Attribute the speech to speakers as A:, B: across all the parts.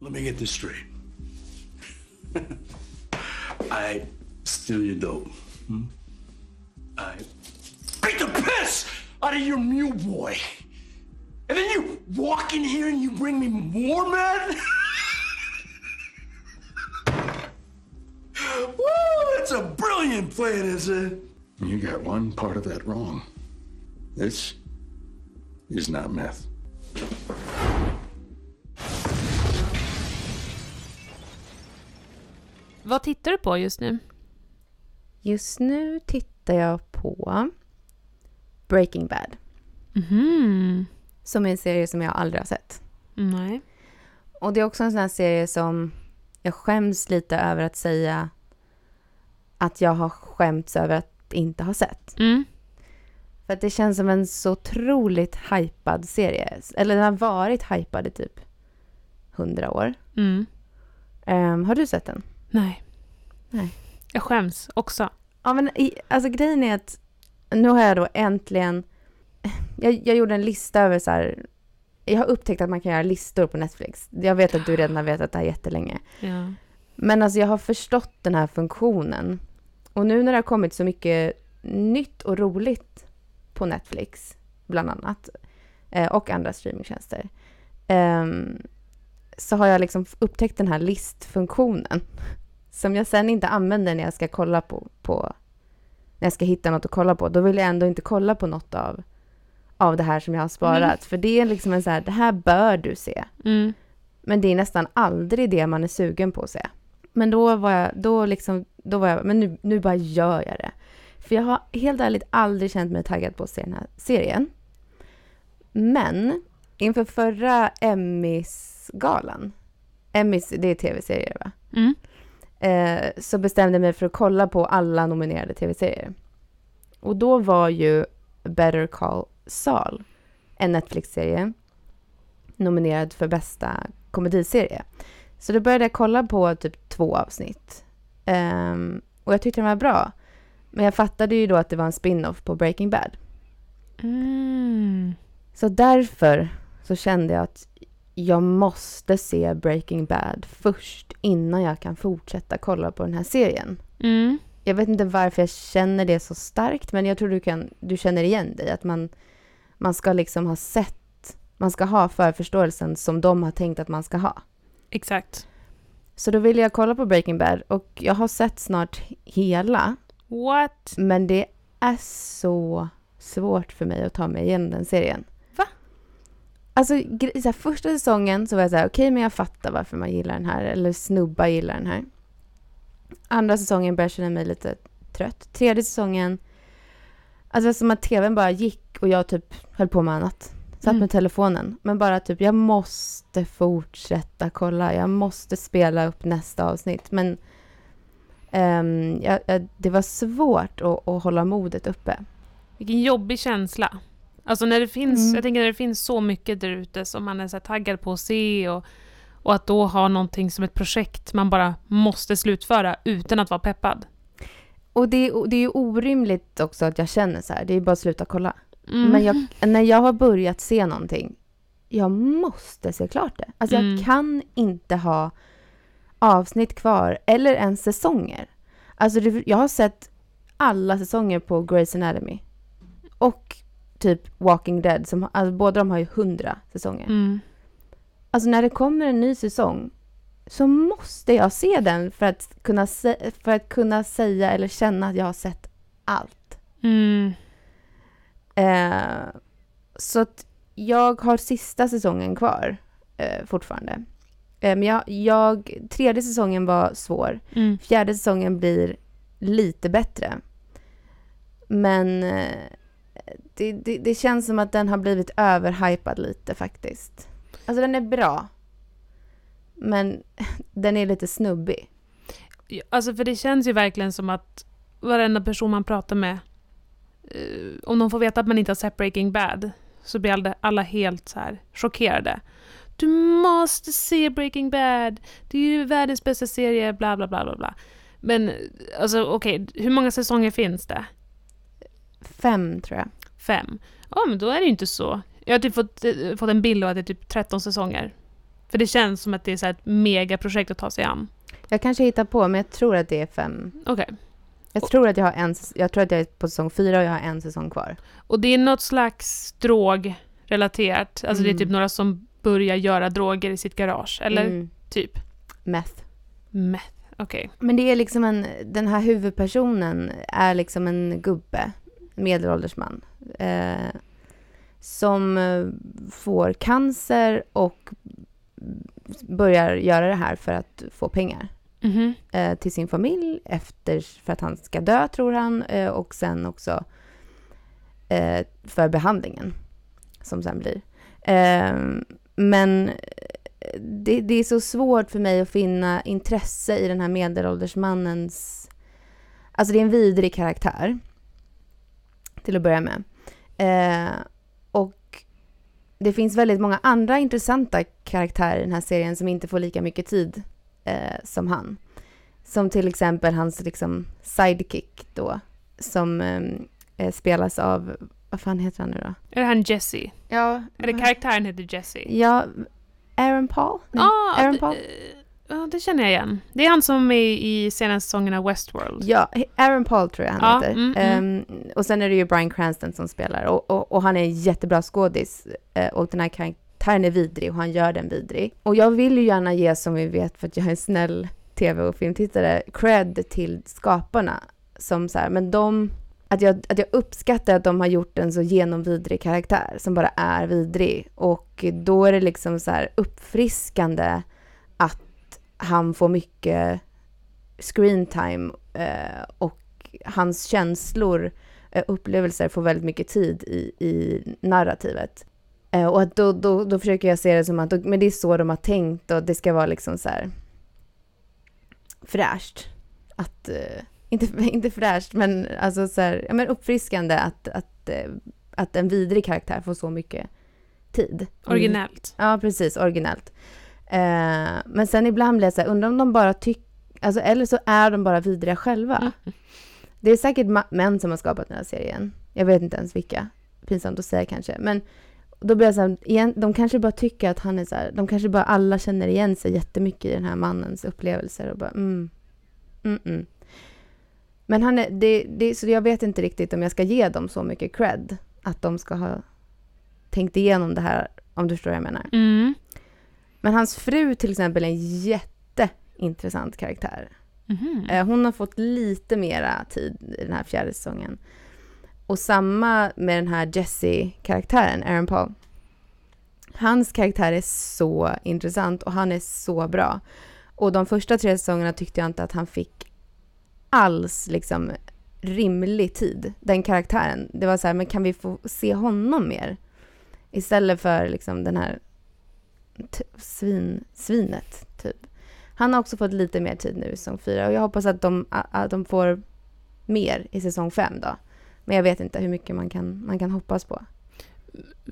A: Let me get this straight. I steal your dope. Hmm? I beat the piss out of your mule boy. And then you walk in here and you bring me more men? Woo, that's a brilliant plan, is it? You got one part of that wrong. This is not meth.
B: Vad tittar du på just nu?
C: Just nu tittar jag på Breaking Bad.
B: Mhm.
C: Som är en serie som jag aldrig har sett.
B: Nej.
C: Och det är också en sån här serie som jag skäms lite över att säga att jag har skämts över att inte ha sett.
B: Mm.
C: För att det känns som en så otroligt hypad serie. Eller den har varit hypad i typ hundra år.
B: Mm.
C: Ehm, har du sett den?
B: Nej.
C: Nej.
B: Jag skäms också.
C: Ja, men i, alltså grejen är att nu har jag då äntligen... Jag, jag gjorde en lista över så här... Jag har upptäckt att man kan göra listor på Netflix. Jag vet att du redan har vetat det här jättelänge.
B: Ja.
C: Men alltså jag har förstått den här funktionen. Och nu när det har kommit så mycket nytt och roligt på Netflix, bland annat, eh, och andra streamingtjänster, ehm, så har jag liksom upptäckt den här listfunktionen. Som jag sen inte använder när jag ska kolla på, på när jag ska hitta något att kolla på. Då vill jag ändå inte kolla på något av, av det här som jag har sparat.
B: Mm.
C: För det är liksom en så här, det här bör du se.
B: Mm.
C: Men det är nästan aldrig det man är sugen på att se. Men då var jag, då liksom, då var jag, men nu, nu bara gör jag det. För jag har helt ärligt aldrig känt mig taggad på att se den här serien. Men inför förra Emmys-galan, Emmys, det är tv-serier va?
B: Mm.
C: Eh, så bestämde jag mig för att kolla på alla nominerade tv-serier. Och då var ju Better Call Saul, en Netflix-serie, nominerad för bästa komediserie. Så då började jag kolla på typ två avsnitt. Ehm, och jag tyckte den var bra. Men jag fattade ju då att det var en spin-off på Breaking Bad.
B: Mm.
C: Så därför så kände jag att jag måste se Breaking Bad först innan jag kan fortsätta kolla på den här serien.
B: Mm.
C: Jag vet inte varför jag känner det så starkt, men jag tror du, kan, du känner igen dig. Att man, man ska liksom ha sett, man ska ha förförståelsen som de har tänkt att man ska ha.
B: Exakt.
C: Så då ville jag kolla på Breaking Bad och jag har sett snart hela,
B: What?
C: men det är så svårt för mig att ta mig igenom den serien. Alltså, så här, första säsongen så var jag så här, okej, men jag fattar varför man gillar den här, eller snubbar gillar den här. Andra säsongen började jag känna mig lite trött. Tredje säsongen, alltså det var som att tvn bara gick och jag typ höll på med annat. Satt
B: Mm.
C: med telefonen, men bara typ, jag måste fortsätta kolla, jag måste spela upp nästa avsnitt. Men jag, jag, det var svårt att, att hålla modet uppe.
B: Vilken jobbig känsla. Alltså när det finns,
C: Mm.
B: jag tänker när det finns så mycket där ute som man är så taggad på att se och, och att då ha någonting som ett projekt man bara måste slutföra utan att vara peppad.
C: Och det, är- det är ju orimligt också att jag känner så här, det är bara att sluta kolla.
B: Mm.
C: Men jag, när jag har börjat se någonting, jag måste se klart det. Alltså
B: Mm.
C: jag kan inte ha avsnitt kvar, eller ens säsonger. Alltså det, jag har sett alla säsonger på Grey's Anatomy. Och typ Walking Dead, som, alltså båda de har ju hundra säsonger.
B: Mm.
C: Alltså när det kommer en ny säsong så måste jag se den för att kunna, sä- för att kunna säga eller känna att jag har sett allt.
B: Mm.
C: Eh, så att jag har sista säsongen kvar eh, fortfarande. Eh, men jag, jag, tredje säsongen var svår.
B: Mm.
C: Fjärde säsongen blir lite bättre. Men eh, det, det, det känns som att den har blivit överhypad lite faktiskt. Alltså den är bra. Men den är lite snubbig.
B: Alltså för det känns ju verkligen som att varenda person man pratar med, eh, om de får veta att man inte har sett Breaking Bad, så blir alla, alla helt så här chockerade. Du måste se Breaking Bad! Det är ju världens bästa serie, bla bla bla bla bla. Men alltså okej, hur många säsonger finns det?
C: Fem tror jag.
B: Fem? Ja, men då är det ju inte så. Jag har typ fått, eh, fått en bild av att det är typ 13 säsonger. För det känns som att det är så ett megaprojekt att ta sig an.
C: Jag kanske hittar på, men jag tror att det är fem.
B: Okej.
C: Jag tror att jag har en, jag tror att jag är på säsong fyra och jag har en säsong kvar.
B: Och det är något slags drogrelaterat. Alltså det är
C: Mm.
B: typ några som börjar göra droger i sitt garage. Eller
C: Mm.
B: typ
C: Meth.
B: meth. Okej.
C: Men det är liksom en, den här huvudpersonen är liksom en gubbe, medelålders man. Eh, som eh, får cancer och börjar göra det här för att få pengar.
B: Mhm.
C: eh, till sin familj efter, för att han ska dö, tror han. Eh, och sen också eh, för behandlingen som sen blir. Eh, men det, det är så svårt för mig att finna intresse i den här medelålders mannens... Alltså det är en vidrig karaktär. Till att börja med. Eh, och det finns väldigt många andra intressanta karaktärer i den här serien som inte får lika mycket tid eh, som han. Som till exempel hans liksom, sidekick då, som eh, spelas av, vad fan heter han nu då?
B: Är det han Jesse?
C: Ja,
B: Eller karaktären heter Jesse?
C: Ja, Aaron Paul? Nej,
B: Ah,
C: Aaron
B: det-
C: Paul?
B: Ja, det känner jag igen. Det är han som är i senaste säsongen av Westworld.
C: Ja, Aaron Paul tror jag han
B: Ja,
C: heter.
B: mm, mm.
C: Ehm, och sen är det ju Bryan Cranston som spelar och, och, och han är en jättebra skådis. Eh, och den här karaktären är vidrig och han gör den vidrig. Och jag vill ju gärna ge, som vi vet för att jag är en snäll tv och filmtittare, cred till skaparna. Som så här, men de... Att jag, att jag uppskattar att de har gjort en så genomvidrig karaktär som bara är vidrig. Och då är det liksom så här uppfriskande han får mycket screen time eh, och hans känslor, eh, upplevelser får väldigt mycket tid i, i narrativet. Eh, och att då, då, då försöker jag se det som att men det är så de har tänkt och det ska vara liksom så här fräscht. Att, eh, inte, inte fräscht, men alltså så här, ja, men uppfriskande att, att, eh, att en vidrig karaktär får så mycket tid.
B: Originellt.
C: Ja, precis. Originellt. Eh, men sen ibland blir jag så här, undrar om de bara tycker... Alltså, eller så är de bara vidriga själva.
B: Mm.
C: Det är säkert män som har skapat den här serien. Jag vet inte ens vilka. Pinsamt att säga kanske. Men då blir jag så här, igen, de kanske bara tycker att han är så här, de kanske bara alla känner igen sig jättemycket i den här mannens upplevelser och bara mm, mm, mm. Men han är, det, det, så jag vet inte riktigt om jag ska ge dem så mycket cred. Att de ska ha tänkt igenom det här, om du förstår vad jag menar.
B: Mm.
C: Men hans fru till exempel är en jätteintressant karaktär.
B: Mhm.
C: Eh, Hon har fått lite mera tid i den här fjärde säsongen. Och samma med den här Jesse-karaktären, Aaron Paul. Hans karaktär är så intressant och han är så bra. Och de första tre säsongerna tyckte jag inte att han fick alls liksom rimlig tid, den karaktären. Det var så här, men kan vi få se honom mer? Istället för liksom den här svin, svinet, typ. Han har också fått lite mer tid nu i säsong fyra och jag hoppas att de, att de får mer i säsong fem då. Men jag vet inte hur mycket man kan, man kan hoppas på.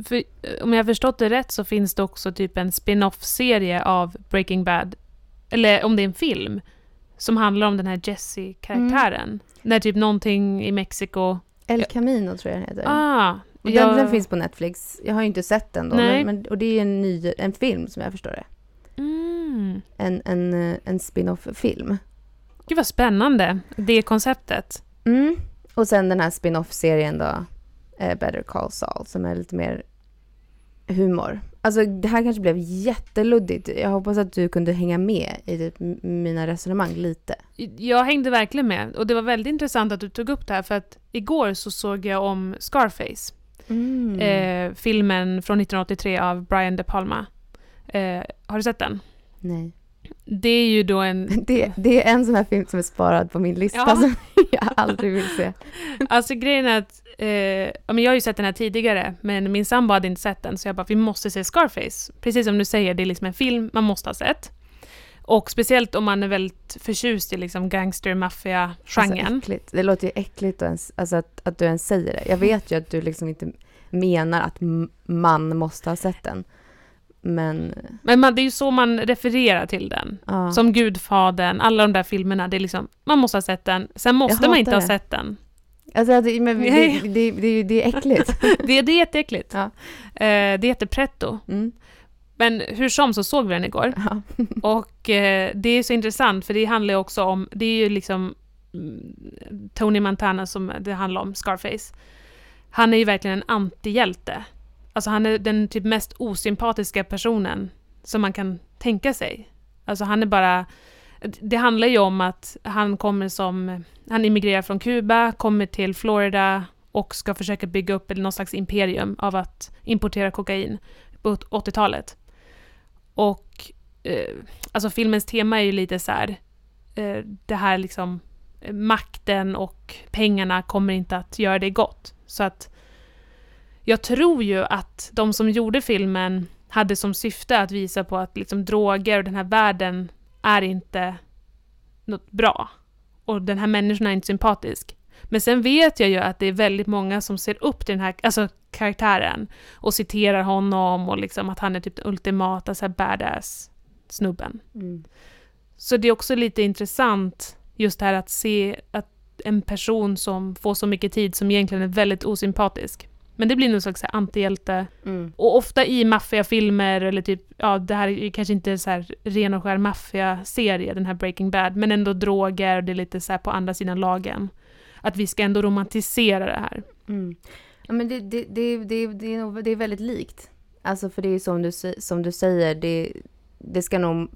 B: För, om jag har förstått det rätt så finns det också typ en spin-off-serie av Breaking Bad, eller om det är en film, som handlar om den här Jesse-karaktären. När typ någonting i Mexiko...
C: El. Camino tror jag den heter.
B: Ah!
C: Och den,
B: jag-
C: den finns på Netflix. Jag har ju inte sett den då. Men, men, och det är en ny en film som jag förstår det.
B: Mm.
C: En, en, eh, en spin-off-film.
B: Gud vad spännande, det konceptet.
C: Mm. Och sen den här spin-off-serien då, eh, Better Call Saul, som är lite mer humor. Alltså det här kanske blev jätteluddigt. Jag hoppas att du kunde hänga med i typ m- mina resonemang lite.
B: Jag hängde verkligen med och det var väldigt intressant att du tog upp det här för att igår så såg jag om Scarface.
C: Mm.
B: Eh, filmen från 1983 av Brian De Palma. Eh, har du sett den?
C: Nej.
B: Det är ju då en...
C: Det, det är en sån här film som är sparad på min lista
B: Ja.
C: som jag aldrig vill se.
B: Alltså grejen är att, eh, jag har ju sett den här tidigare, men min sambo hade inte sett den, så jag bara, vi måste se Scarface. Precis som du säger, det är liksom en film man måste ha sett. Och speciellt om man är väldigt förtjust i liksom gangster, maffia-genren.
C: Alltså, äckligt. Det låter ju äckligt att, ens, alltså att, att du ens säger det. Jag vet ju att du liksom inte menar att man måste ha sett den. Men
B: men man, det är ju så man refererar till den.
C: ja.
B: Som Gudfadern, alla de där filmerna, det är liksom, man måste ha sett den, sen måste man inte ha
C: det.
B: sett den.
C: Alltså, det, men, det, det, det, det är äckligt.
B: Det, det är jätteäckligt.
C: Ja.
B: Eh, det heter pretto.
C: Mm.
B: Men hur som så såg vi den igår.
C: Ja.
B: Och eh, det är så intressant för det handlar ju också om, det är ju liksom mm, Tony Montana som det handlar om, Scarface. Han är ju verkligen en antihjälte. Alltså han är den typ mest osympatiska personen som man kan tänka sig. Alltså han är bara, det handlar ju om att han kommer som, han immigrerar från Kuba, kommer till Florida och ska försöka bygga upp någon slags imperium av att importera kokain på 80-talet. Och eh, alltså filmens tema är ju lite så här, eh, det här liksom eh, makten och pengarna kommer inte att göra det gott. Så att jag tror ju att de som gjorde filmen hade som syfte att visa på att liksom droger och den här världen är inte något bra. Och den här människan är inte sympatisk. Men sen vet jag ju att det är väldigt många som ser upp till den här alltså, karaktären och citerar honom och liksom att han är typ den ultimata så här badass snubben.
C: Mm.
B: Så det är också lite intressant just det här att se att en person som får så mycket tid som egentligen är väldigt osympatisk. Men det blir någon slags antihjälte.
C: Mm.
B: Och ofta i maffiafilmer eller typ, ja det här är kanske inte så här ren och skär maffiaserie, den här Breaking Bad, men ändå droger och det är lite så på andra sidan lagen. Att vi ska ändå romantisera det här.
C: Mm. Ja, men det, det, det, det, det, är nog, det är väldigt likt. Alltså för det är som du, som du säger, det, det ska nog...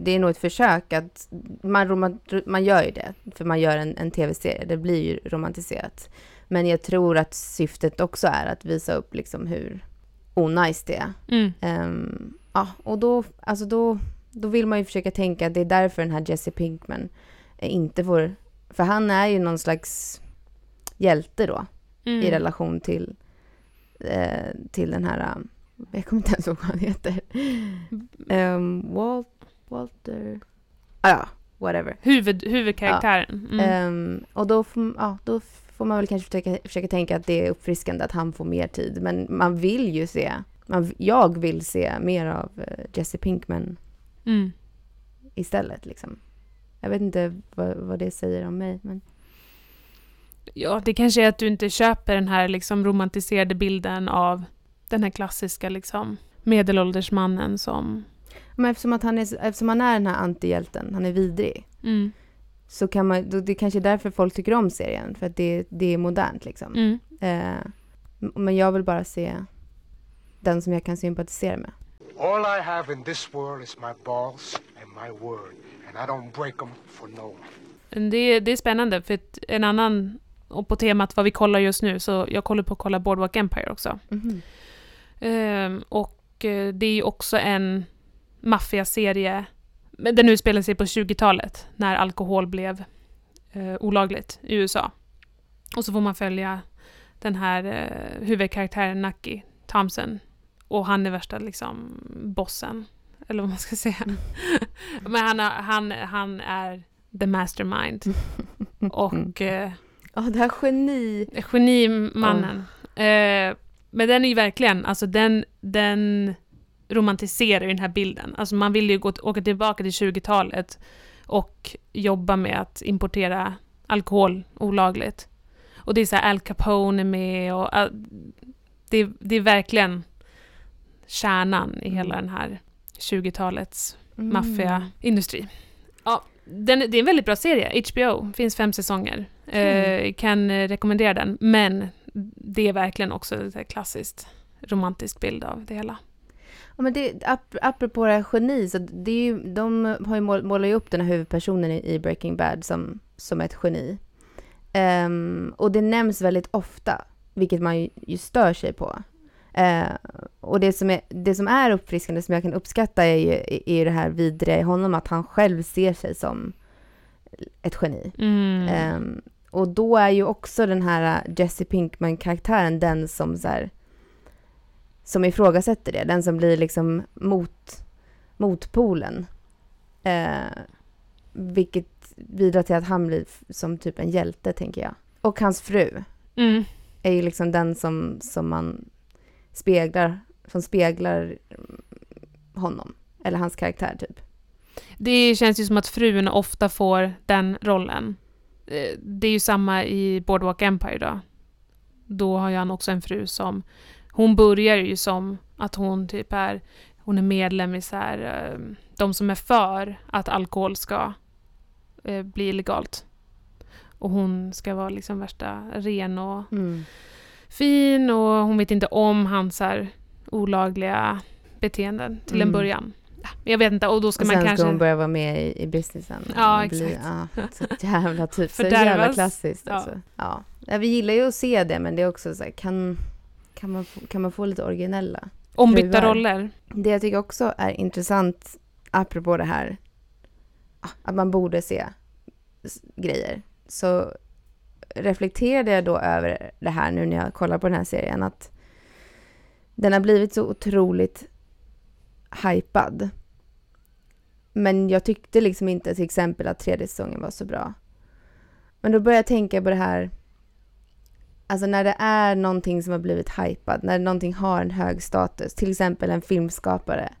C: Det är nog ett försök att... Man, romant, man gör ju det, för man gör en, en tv-serie. Det blir ju romantiserat. Men jag tror att syftet också är att visa upp liksom hur onajs det är.
B: Mm.
C: Ehm, ja, och då, alltså då, då vill man ju försöka tänka att det är därför den här Jesse Pinkman inte får... För han är ju någon slags hjälte då
B: Mm.
C: i relation till, eh, till den här... um, Jag kommer inte ens ihåg vad han heter. Um, Walt, Walter... Ah, ja, whatever.
B: Huvud, huvudkaraktären. Mm.
C: Ehm, och då, får- ja, då får man väl kanske försöka, försöka tänka att det är uppfriskande att han får mer tid. Men man vill ju se... Man, jag vill se mer av eh, Jesse Pinkman
B: Mm.
C: istället. Liksom. Jag vet inte vad, vad det säger om mig. Men...
B: Ja, det kanske är att du inte köper den här liksom romantiserade bilden av den här klassiska liksom medelålders mannen som...
C: Men eftersom, att han är, eftersom han är den här antihjälten, han är vidrig.
B: Mm.
C: Så kan man, då, det kanske är därför folk tycker om serien, för att det, det är modernt liksom.
B: Mm.
C: Eh, men jag vill bara se den som jag kan sympatisera med.
D: All I have in this world is my balls my word, and I don't break them for no one.
B: Det, det är spännande, för en annan... Och på temat vad vi kollar just nu, så jag kollar på att kolla Boardwalk Empire också.
C: Mhm.
B: Ehm, och eh, det är ju också en maffiaserie, men den utspelar sig på 20-talet, när alkohol blev eh, olagligt i USA. Och så får man följa den här eh, huvudkaraktären Nucky Thompson. Och han är värsta liksom bossen, eller vad man ska säga. Men han, han, han är the mastermind. Och eh,
C: Ja, det här geni...
B: Genimannen. Eh, men den är ju verkligen, alltså den, den romantiserar ju den här bilden. Alltså man vill ju gå, åka tillbaka till 20-talet och jobba med att importera alkohol olagligt. Och det är så här Al Capone med och all, det, det är verkligen kärnan i hela den här 20-talets
C: Mm.
B: maffiaindustri. Ja, den, det är en väldigt bra serie. HBO, finns fem säsonger. Eh, kan eh, rekommendera den. Men det är verkligen också här klassiskt romantisk bild av det hela.
C: Ja, men det, ap, apropå det här geni, så det är ju, de har ju mål, målar ju upp den här huvudpersonen i, i Breaking Bad som, som ett geni. Ehm, och det nämns väldigt ofta, vilket man ju, ju stör sig på. Eh, och det som, är, det som är uppfriskande, som jag kan uppskatta, är ju, är ju det här vidriga i honom, att han själv ser sig som ett geni.
B: Mm.
C: Ehm, och då är ju också den här Jesse Pinkman-karaktären den som så här, som ifrågasätter det. Den som blir liksom mot, motpolen. Eh, vilket bidrar till att han blir som typ en hjälte, tänker jag. Och hans fru
B: Mm.
C: är ju liksom den som, som man speglar, som speglar honom. Eller hans karaktär, typ.
B: Det känns ju som att frun ofta får den rollen. Eh, Det är ju samma i Boardwalk Empire då. Då har ju han också en fru som... Hon börjar ju som att hon typ är... hon är medlem i så här, eh, de som är för att alkohol ska eh, bli illegalt. Och hon ska vara liksom värsta ren och
C: Mm.
B: Fin och hon vet inte om hans här, olagliga beteenden till en
C: Mm.
B: början. Ja, Jag vet inte, och då ska
C: och
B: man
C: sen
B: kanske...
C: ska hon börja vara med i, i businessen.
B: Ja,
C: Och bli-
B: exakt.
C: Ja, så jävla typ, så jävla klassiskt
B: Ja.
C: alltså. Ja. ja. Vi gillar ju att se det, men det är också så här, kan, kan, man, få, kan man få lite originella?
B: Ombytta
C: fruar.
B: roller.
C: Det jag tycker också är intressant, apropå det här, ah, att man borde se grejer, så reflekterade jag då över det här nu när jag kollar på den här serien, att den har blivit så otroligt hypad. Men jag tyckte liksom inte till exempel att tredje säsongen var så bra. Men då började jag tänka på det här, alltså när det är någonting som har blivit hypad, när någonting har en hög status, till exempel en filmskapare.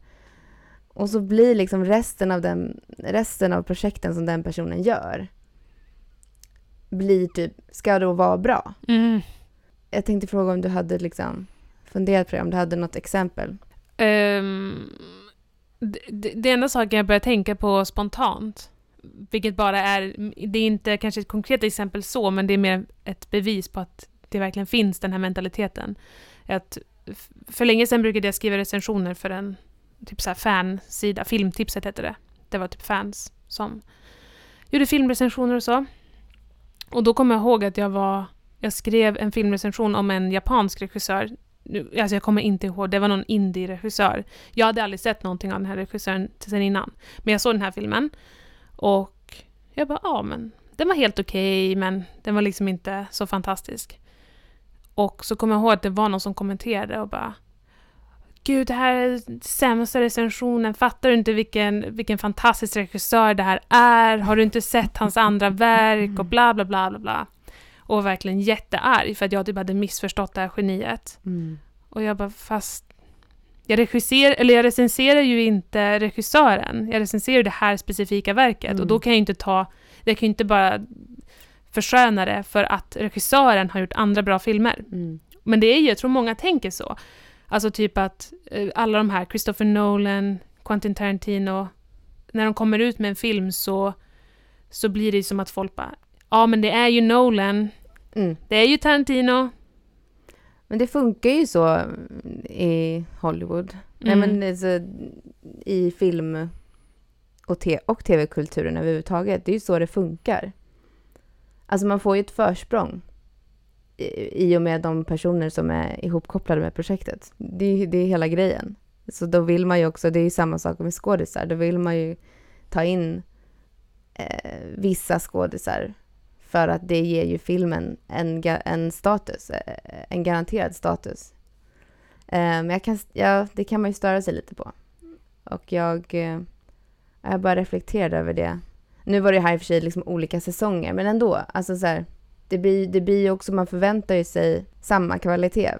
C: Och så blir liksom resten av, den, resten av projekten som den personen gör, blir typ, ska då vara bra.
B: Mm.
C: Jag tänkte fråga om du hade liksom funderat på det, om du hade något exempel.
B: Ehm, det, det enda saken jag börjar tänka på spontant, vilket bara är, det är inte kanske ett konkret exempel så, men det är mer ett bevis på att det verkligen finns den här mentaliteten. Att för länge sedan brukade jag skriva recensioner för en typ så här fansida, Filmtipset hette det. Det var typ fans som gjorde filmrecensioner och så. Och då kommer jag ihåg att jag var, jag skrev en filmrecension om en japansk regissör nu, alltså jag kommer inte ihåg, det var någon indie-regissör. Jag hade aldrig sett någonting av den här regissören sen innan. Men jag såg den här filmen och jag bara, ja men den var helt okej, men den var liksom inte så fantastisk. Och så kommer jag ihåg att det var någon som kommenterade och bara Gud, det här är sämsta recensionen. Fattar du inte vilken, vilken fantastisk regissör det här är? Har du inte sett hans andra verk? Och bla, bla, bla, bla, bla. Och verkligen jättearg för att jag typ hade missförstått det här geniet. Och jag bara, fast... Jag, regisser, eller jag recenserar ju inte regissören. Jag recenserar det här specifika verket.
C: Mm.
B: Och då kan jag ju inte ta... Jag kan ju inte bara försköna det för att regissören har gjort andra bra filmer.
C: Mm.
B: Men det är ju, jag tror många tänker så. Alltså typ att eh, alla de här, Christopher Nolan, Quentin Tarantino, när de kommer ut med en film så, så blir det som att folk bara, ja men det är ju Nolan,
C: Mm.
B: det är ju Tarantino.
C: Men det funkar ju så i Hollywood. Nej,
B: Mm.
C: men alltså, i film och, te- och tv-kulturen överhuvudtaget. Det är ju så det funkar. Alltså man får ju ett försprång i, och med de personer som är ihopkopplade med projektet. Det är, det är hela grejen. Så då vill man ju också, det är ju samma sak med skådisar, då vill man ju ta in eh, vissa skådisar för att det ger ju filmen en, en status, eh, en garanterad status. Eh, Men jag kan, ja, det kan man ju störa sig lite på. Och jag, eh, jag bara reflekterade över det. Nu var det här i och för sig liksom olika säsonger, men ändå. Alltså så här, det blir, det blir också, man förväntar ju sig samma kvalitet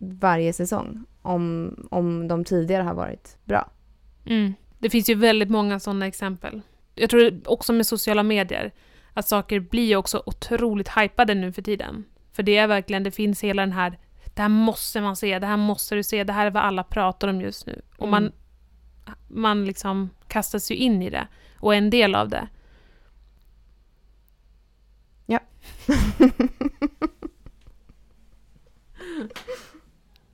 C: varje säsong. Om, om de tidigare har varit bra.
B: Mm. Det finns ju väldigt många sådana exempel. Jag tror också med sociala medier, att saker blir också otroligt hypade nu för tiden. För det är verkligen, det finns hela den här, det här måste man se, det här måste du se, det här är vad alla pratar om just nu. Och man,
C: Mm.
B: man liksom kastas ju in i det och är en del av det.
C: Ja.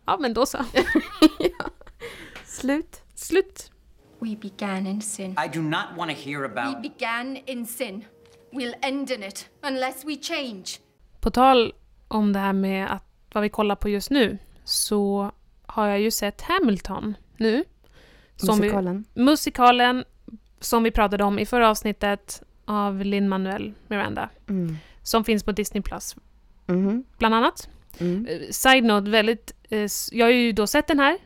B: ja, men då så.
C: Slut.
B: Slut.
E: We began in sin.
F: I do not want to hear
E: We
F: about.
E: began in sin. We'll end in it unless we change.
B: På tal om det här med att, vad vi kollar på just nu, så har jag ju sett Hamilton nu. Som vi,
C: Musikalen.
B: musikalen som vi pratade om i förra avsnittet av Lin-Manuel Miranda,
C: Mm.
B: Som finns på Disney Plus
C: Mhm.
B: bland annat.
C: Mm.
B: Eh, Side note, väldigt, eh, jag har ju då sett den här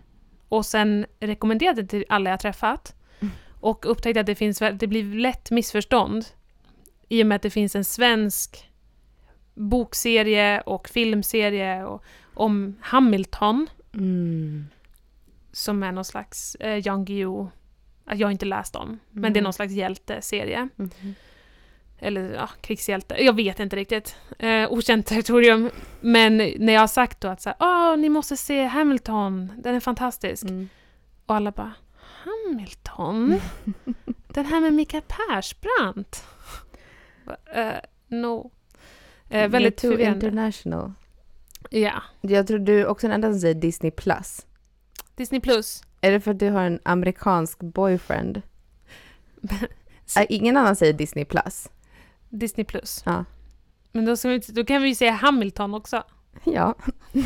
B: och sen rekommenderat den till alla jag träffat
C: Mm.
B: och upptäckt att det finns, det blir lätt missförstånd i och med att det finns en svensk bokserie och filmserie och, om Hamilton
C: Mm.
B: som är någon slags eh, Jan Guillou, jag har inte läst om, men det är
C: Mm.
B: någon slags hjälteserie.
C: Mhm.
B: Eller ja, krigshjälte. Jag vet inte riktigt. Eh, okänt territorium. Men när jag har sagt då att så här, ni måste se Hamilton, den är fantastisk.
C: Mm.
B: Och alla bara Hamilton? Den här med Mikael Persbrandt? Uh, no. Uh, väldigt förvirrande.
C: international.
B: Ja.
C: Jag tror du också den enda som säger Disney plus.
B: Disney plus.
C: Är det för att du har en amerikansk boyfriend? Äh, ingen annan säger Disney plus.
B: Disney plus.
C: Ja.
B: Men då, vi, då kan vi ju säga Hamilton också.
C: Ja.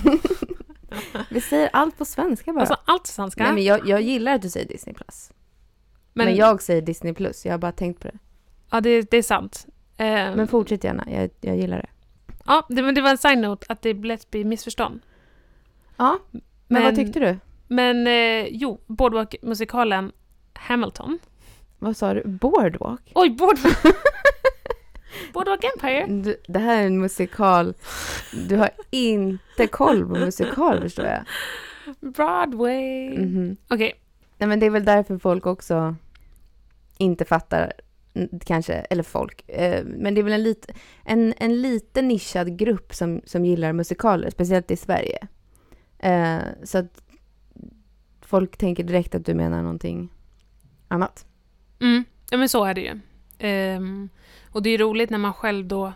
C: Vi säger allt på svenska bara.
B: Alltså allt svenska.
C: Nej, men jag, jag gillar att du säger Disney plus. Men,
B: men,
C: jag säger Disney plus. Jag har bara tänkt på det.
B: Ja, det, det är sant. Eh,
C: Men fortsätt gärna. Jag, jag gillar det.
B: ja, det, men det var en side-note att det lätt blir missförstånd.
C: Ja, men,
B: Men-
C: vad tyckte du?
B: Men eh, jo, Boardwalk-musikalen Hamilton.
C: Vad sa du? Boardwalk?
B: Oj, Boardwalk! Boardwalk Empire.
C: Du, det här är en musikal. Du har inte koll på musikal förstår jag.
B: Broadway.
C: Mhm.
B: Okej,
C: Nej men det är väl därför folk också inte fattar mm, kanske, eller folk, eh, men det är väl en, lit, en, en lite nischad grupp som, som gillar musikaler, speciellt i Sverige. Eh, så att folk tänker direkt att du menar någonting annat.
B: Mm, ja men så är det ju. Ehm, och det är roligt när man själv då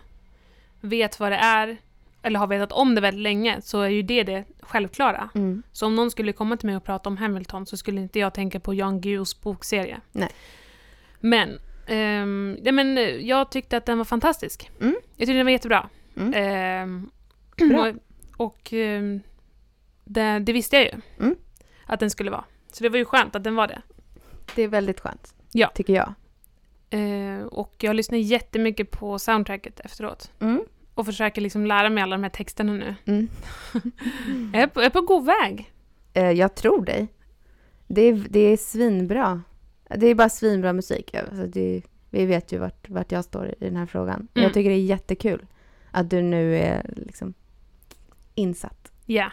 B: vet vad det är, eller har vetat om det väldigt länge, så är ju det det självklara.
C: Mm.
B: Så om någon skulle komma till mig och prata om Hamilton så skulle inte jag tänka på Jan Guillous bokserie.
C: Nej.
B: Men, ehm, ja, men eh, jag tyckte att den var fantastisk.
C: Mm.
B: Jag tyckte den var jättebra.
C: Mm.
B: Ehm,
C: Bra.
B: och och det, det visste jag ju
C: Mm.
B: att den skulle vara. Så det var ju skönt att den var det.
C: Det är väldigt skönt,
B: Ja.
C: tycker jag.
B: Eh, och jag lyssnar jättemycket på soundtracket efteråt.
C: Mm.
B: Och försöker liksom lära mig alla de här texterna nu.
C: Mm.
B: Jag är på, jag är på god väg.
C: Eh, jag tror dig. Det är, det är svinbra. Det är bara svinbra musik. Alltså det, vi vet ju vart, vart jag står i den här frågan.
B: Mm.
C: Jag tycker det är jättekul att du nu är liksom insatt.
B: Ja.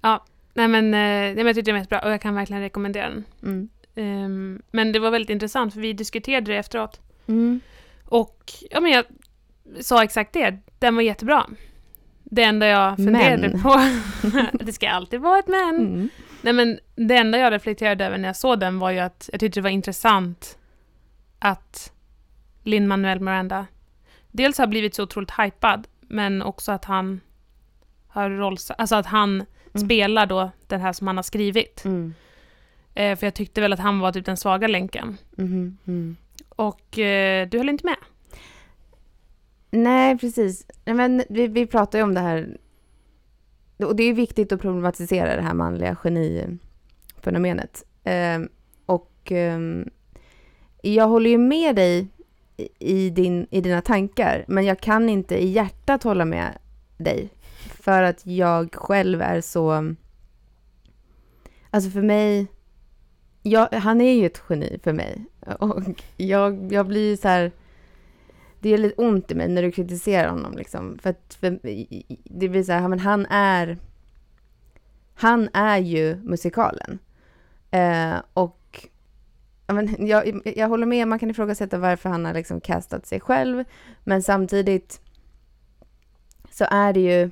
B: Ja, nej men, eh, nej, men jag tyckte det var jättebra och jag kan verkligen rekommendera den.
C: Mm.
B: Ehm, men det var väldigt intressant för vi diskuterade det efteråt.
C: Mm.
B: Och ja, men jag sa exakt det. Den var jättebra. Det enda jag funderade
C: Men.
B: på, det ska alltid vara ett men.
C: Mm.
B: Nej men det enda jag reflekterade över när jag såg den var ju att jag tyckte det var intressant att Lin-Manuel Miranda dels har blivit så otroligt hypad men också att han har rolls... Alltså att han spelar då den här som han har skrivit.
C: Mm.
B: Eh, för jag tyckte väl att han var typ den svaga länken.
C: Mhm. Mm.
B: Och eh, du höll inte med?
C: Nej, precis. Nej, men vi, vi pratar ju om det här. Och det är viktigt att problematisera det här manliga genifenomenet. Ehm, och ehm, jag håller ju med dig i- i, din, i dina tankar, men jag kan inte i hjärtat hålla med dig. För att jag själv är så... Alltså för mig... Jag, han är ju ett geni för mig. Och jag, jag blir så här... Det gör lite ont i mig när du kritiserar honom. Liksom. För att för, det blir så här, men han är... Han är ju musikalen. Eh, och men jag, jag håller med, man kan ifrågasätta varför han har liksom castat sig själv. Men samtidigt så är det ju...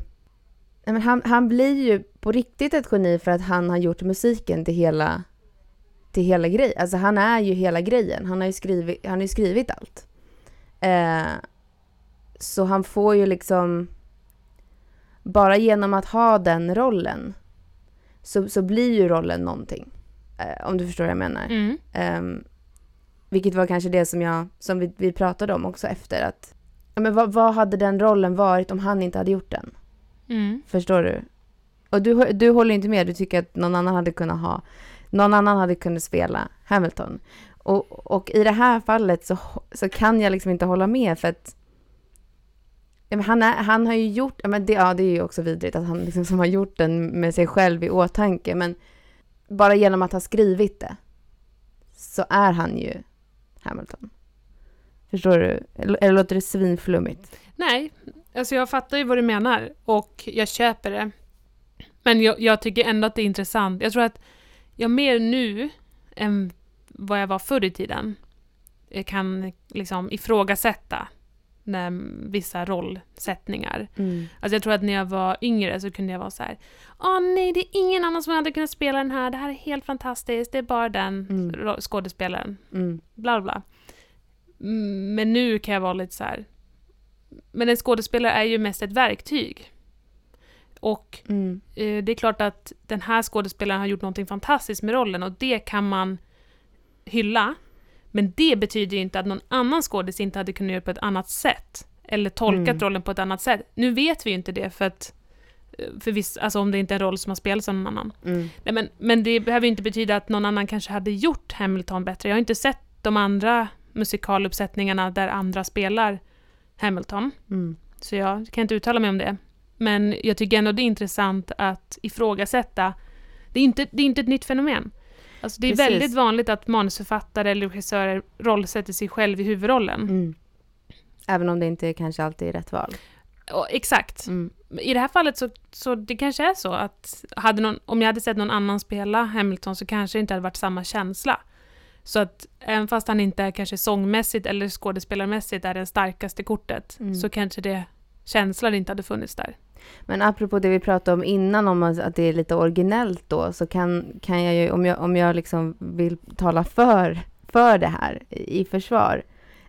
C: Men han, han blir ju på riktigt ett geni för att han har gjort musiken till hela, till hela grejen. Alltså han är ju hela grejen. Han har ju skrivit, han har ju skrivit allt. Eh, så han får ju liksom... Bara genom att ha den rollen så, så blir ju rollen någonting. Eh, om du förstår vad jag menar.
B: Mm.
C: Ehm, vilket var kanske det som, jag, som vi, vi pratade om också efter. att ja, men vad, vad hade den rollen varit om han inte hade gjort den?
B: Mm.
C: Förstår du? Och du, du håller inte med, du tycker att någon annan hade kunnat ha, någon annan hade kunnat spela Hamilton. Och, och i det här fallet så, så kan jag liksom inte hålla med för att han, är, han har ju gjort, ja, men det, ja det är ju också vidrigt att han liksom som har gjort den med sig själv i åtanke, men bara genom att ha skrivit det så är han ju Hamilton. Förstår du? Eller, eller låter det svinflummigt?
B: Nej, alltså jag fattar ju vad du menar och jag köper det. Men jag, jag tycker ändå att det är intressant. Jag tror att jag mer nu än vad jag var förr i tiden eh, kan liksom ifrågasätta när vissa rollsättningar.
C: Mm.
B: Alltså jag tror att när jag var yngre så kunde jag vara så här. Åh nej, det är ingen annan som hade kunnat spela den här. Det här är helt fantastiskt. Det är bara den
C: Mm.
B: skådespelaren.
C: Mm.
B: Bla bla. Mm, Men nu kan jag vara lite så här. Men en skådespelare är ju mest ett verktyg. Och
C: Mm.
B: eh, det är klart att den här skådespelaren har gjort någonting fantastiskt med rollen och det kan man hylla. Men det betyder ju inte att någon annan skådis inte hade kunnat göra på ett annat sätt. Eller tolkat
C: Mm.
B: rollen på ett annat sätt. Nu vet vi ju inte det för att eh, för viss, alltså om det inte är en roll som har spelats av någon annan.
C: Mm.
B: Nej, men, men det behöver ju inte betyda att någon annan kanske hade gjort Hamilton bättre. Jag har inte sett de andra musikaluppsättningarna där andra spelar Hamilton.
C: Mm.
B: Så jag kan inte uttala mig om det. Men jag tycker ändå det är intressant att ifrågasätta. Det är inte, det är inte ett nytt fenomen. Alltså det är
C: Precis.
B: väldigt vanligt att manusförfattare eller regissörer rollsätter sig själv i huvudrollen.
C: Mm. Även om det inte kanske alltid är rätt val.
B: Och, exakt.
C: Mm.
B: I det här fallet så, så det kanske är så att hade någon, om jag hade sett någon annan spela Hamilton så kanske det inte hade varit samma känsla. Så att även fast han inte är kanske sångmässigt eller skådespelarmässigt är det starkaste kortet
C: Mm.
B: så kanske det känslan inte hade funnits där.
C: Men apropå det vi pratade om innan, om att det är lite originellt då, så kan, kan jag ju, om jag, om jag liksom vill tala för, för det här i försvar,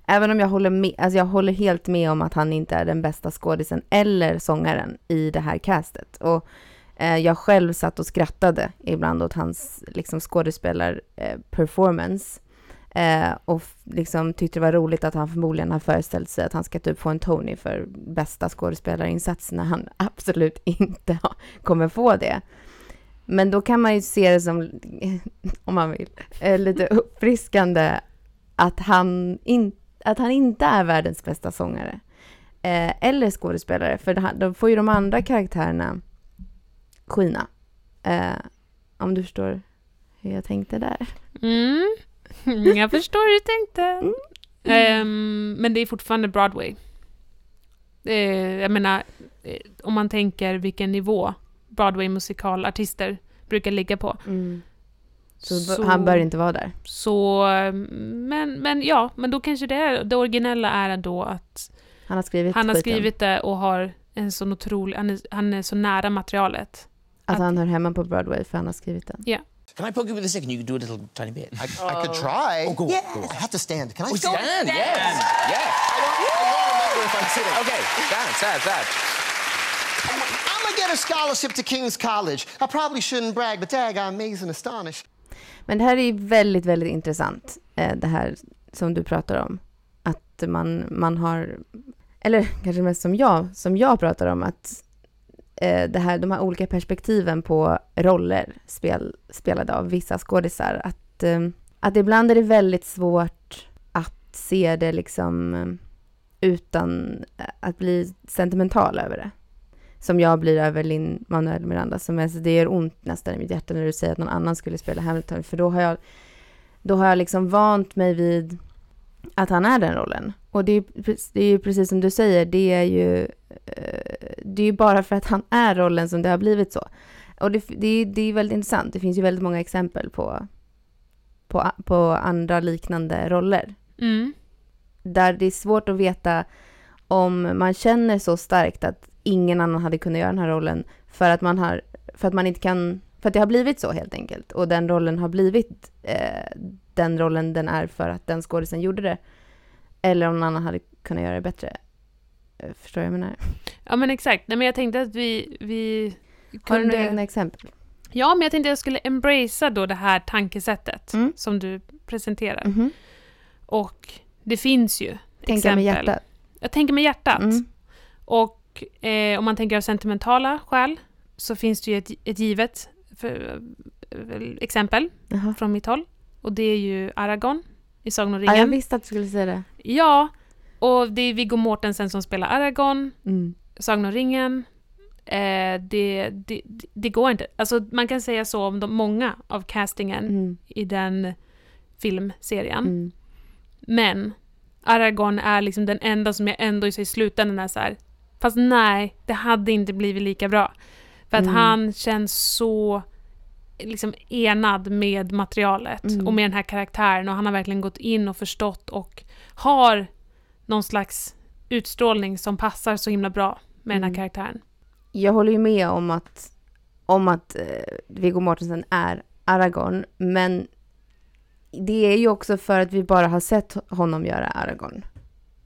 C: även om jag håller, med, alltså jag håller helt med om att han inte är den bästa skådisen eller sångaren i det här castet. Och eh, jag själv satt och skrattade ibland åt hans liksom, skådespelar-performance. Eh, Eh, och liksom tyckte det var roligt att han förmodligen har föreställt sig att han ska typ få en Tony för bästa skådespelarinsats när han absolut inte kommer få det. Men då kan man ju se det som, om man vill, eh, lite uppfriskande att han, in, att han inte är världens bästa sångare. Eh, eller skådespelare, för då får ju de andra karaktärerna skina. Eh, om du förstår hur jag tänkte där.
B: Mm. Jag förstår hur du tänkte. Ehm, men det är fortfarande Broadway. Eh, jag menar, eh, om man tänker vilken nivå Broadway-musikalartister brukar ligga på.
C: Så,
B: Så-
C: han bör inte vara där.
B: Så, men, men ja, men då kanske det är, det originella är då att
C: Han har skrivit
B: han har skrivit det och har en sån otrolig, han är, han är så nära materialet.
C: Att
B: att-
C: han hör hemma på Broadway för han har skrivit den.
F: Can I poke you with a stick and you can do a little tiny bit?
G: I, I could try.
F: Oh, go on,
G: yeah,
F: go on.
G: I have to stand. Can I
F: Oh,
G: stand?
F: stand, yes, yes.
G: I don't, I don't remember if I'm sitting.
F: Okay, stand, stand, stand.
G: I'm gonna get a scholarship to King's College. I probably shouldn't brag, but dag, I'm amazed and astonished.
C: Men det här är ju väldigt, väldigt intressant. eh, Det här som du pratar om. Att man, man har, eller kanske mest som jag, som jag pratar om, att Eh, det här, de här olika perspektiven på roller spel, spelade av vissa skådisar. Att, eh, att ibland är det väldigt svårt att se det liksom eh, utan att bli sentimental över det. Som jag blir över Lin Manuel Miranda. Som är, så det gör ont nästan i mitt hjärta när du säger att någon annan skulle spela Hamilton. För då har jag, då har jag liksom vant mig vid att han är den rollen. Och det är, det är ju precis som du säger, det är ju eh, det är ju bara för att han är rollen som det har blivit så. Och det, det, är- det är väldigt intressant. Det finns ju väldigt många exempel på, på, på andra liknande roller
B: Mm.
C: där det är svårt att veta om man känner så starkt att ingen annan hade kunnat göra den här rollen för att man har, för att man inte kan, för att det har blivit så helt enkelt. Och den rollen har blivit eh, den rollen den är för att den skådisen gjorde det. Eller om någon annan hade kunnat göra det bättre. Eh, Förstår jag vad jag menar?
B: Ja men exakt, Nej, men jag tänkte att vi, vi
C: Har du
B: kunde...
C: några egna exempel?
B: Ja, men jag tänkte att jag skulle embracea då det här tankesättet
C: Mm.
B: som du presenterar.
C: Mhm.
B: Och det finns ju
C: Tänka med
B: exempel.
C: hjärtat.
B: Jag tänker med hjärtat.
C: Mm.
B: Och eh, om man tänker av sentimentala skäl så finns det ju ett, ett givet för, eh, exempel
C: Jaha.
B: från mitt håll. Och det är ju Aragorn i Sagan om
C: Ja, jag
B: ringen.
C: visste att du skulle säga det.
B: Ja, och det är Viggo Mortensen som spelar Aragorn.
C: Mm.
B: Sagan om ringen. Eh, det, det, det går inte. Alltså man kan säga så om de, många av castingen
C: Mm.
B: i den filmserien.
C: Mm.
B: Men Aragorn är liksom den enda som jag ändå i slutändan är så här. Fast nej, det hade inte blivit lika bra. För att
C: Mm.
B: han känns så liksom enad med materialet
C: Mm.
B: och med den här karaktären och han har verkligen gått in och förstått och har någon slags utstrålning som passar så himla bra med den
C: Mm.
B: här karaktären.
C: Jag håller ju med om att, om att eh, Viggo Mortensen är Aragorn, men det är ju också för att vi bara har sett honom göra Aragorn.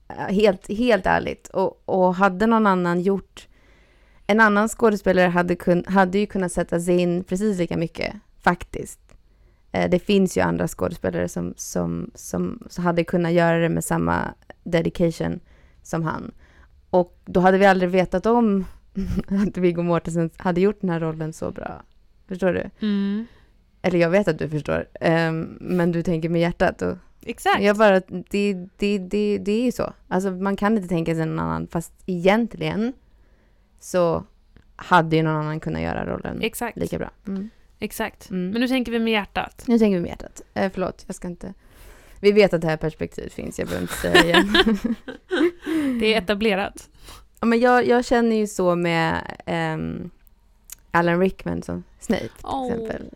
C: Eh, Helt, helt ärligt. Och, och hade någon annan gjort... En annan skådespelare hade, kun, hade ju kunnat sätta sig in precis lika mycket, faktiskt. Eh, Det finns ju andra skådespelare som, som, som, hade kunnat göra det med samma dedication som han. Och då hade vi aldrig vetat om att Viggo Mortensen hade gjort den här rollen så bra. Förstår du?
B: Mm.
C: Eller jag vet att du förstår, ehm, men du tänker med hjärtat. Och
B: Exakt.
C: jag bara, det, det, det, det är ju så. Alltså man kan inte tänka sig någon annan, fast egentligen så hade ju någon annan kunnat göra rollen
B: Exakt.
C: lika bra. Mm.
B: Exakt.
C: Mm.
B: Men nu tänker vi med hjärtat.
C: Nu tänker vi med hjärtat. Eh, förlåt, jag ska inte... Vi vet att det här perspektivet finns, jag behöver inte säga det igen.
B: Det är etablerat.
C: Ja, men jag, jag känner ju så med ehm, Alan Rickman som Snape till
B: Åh.
C: exempel.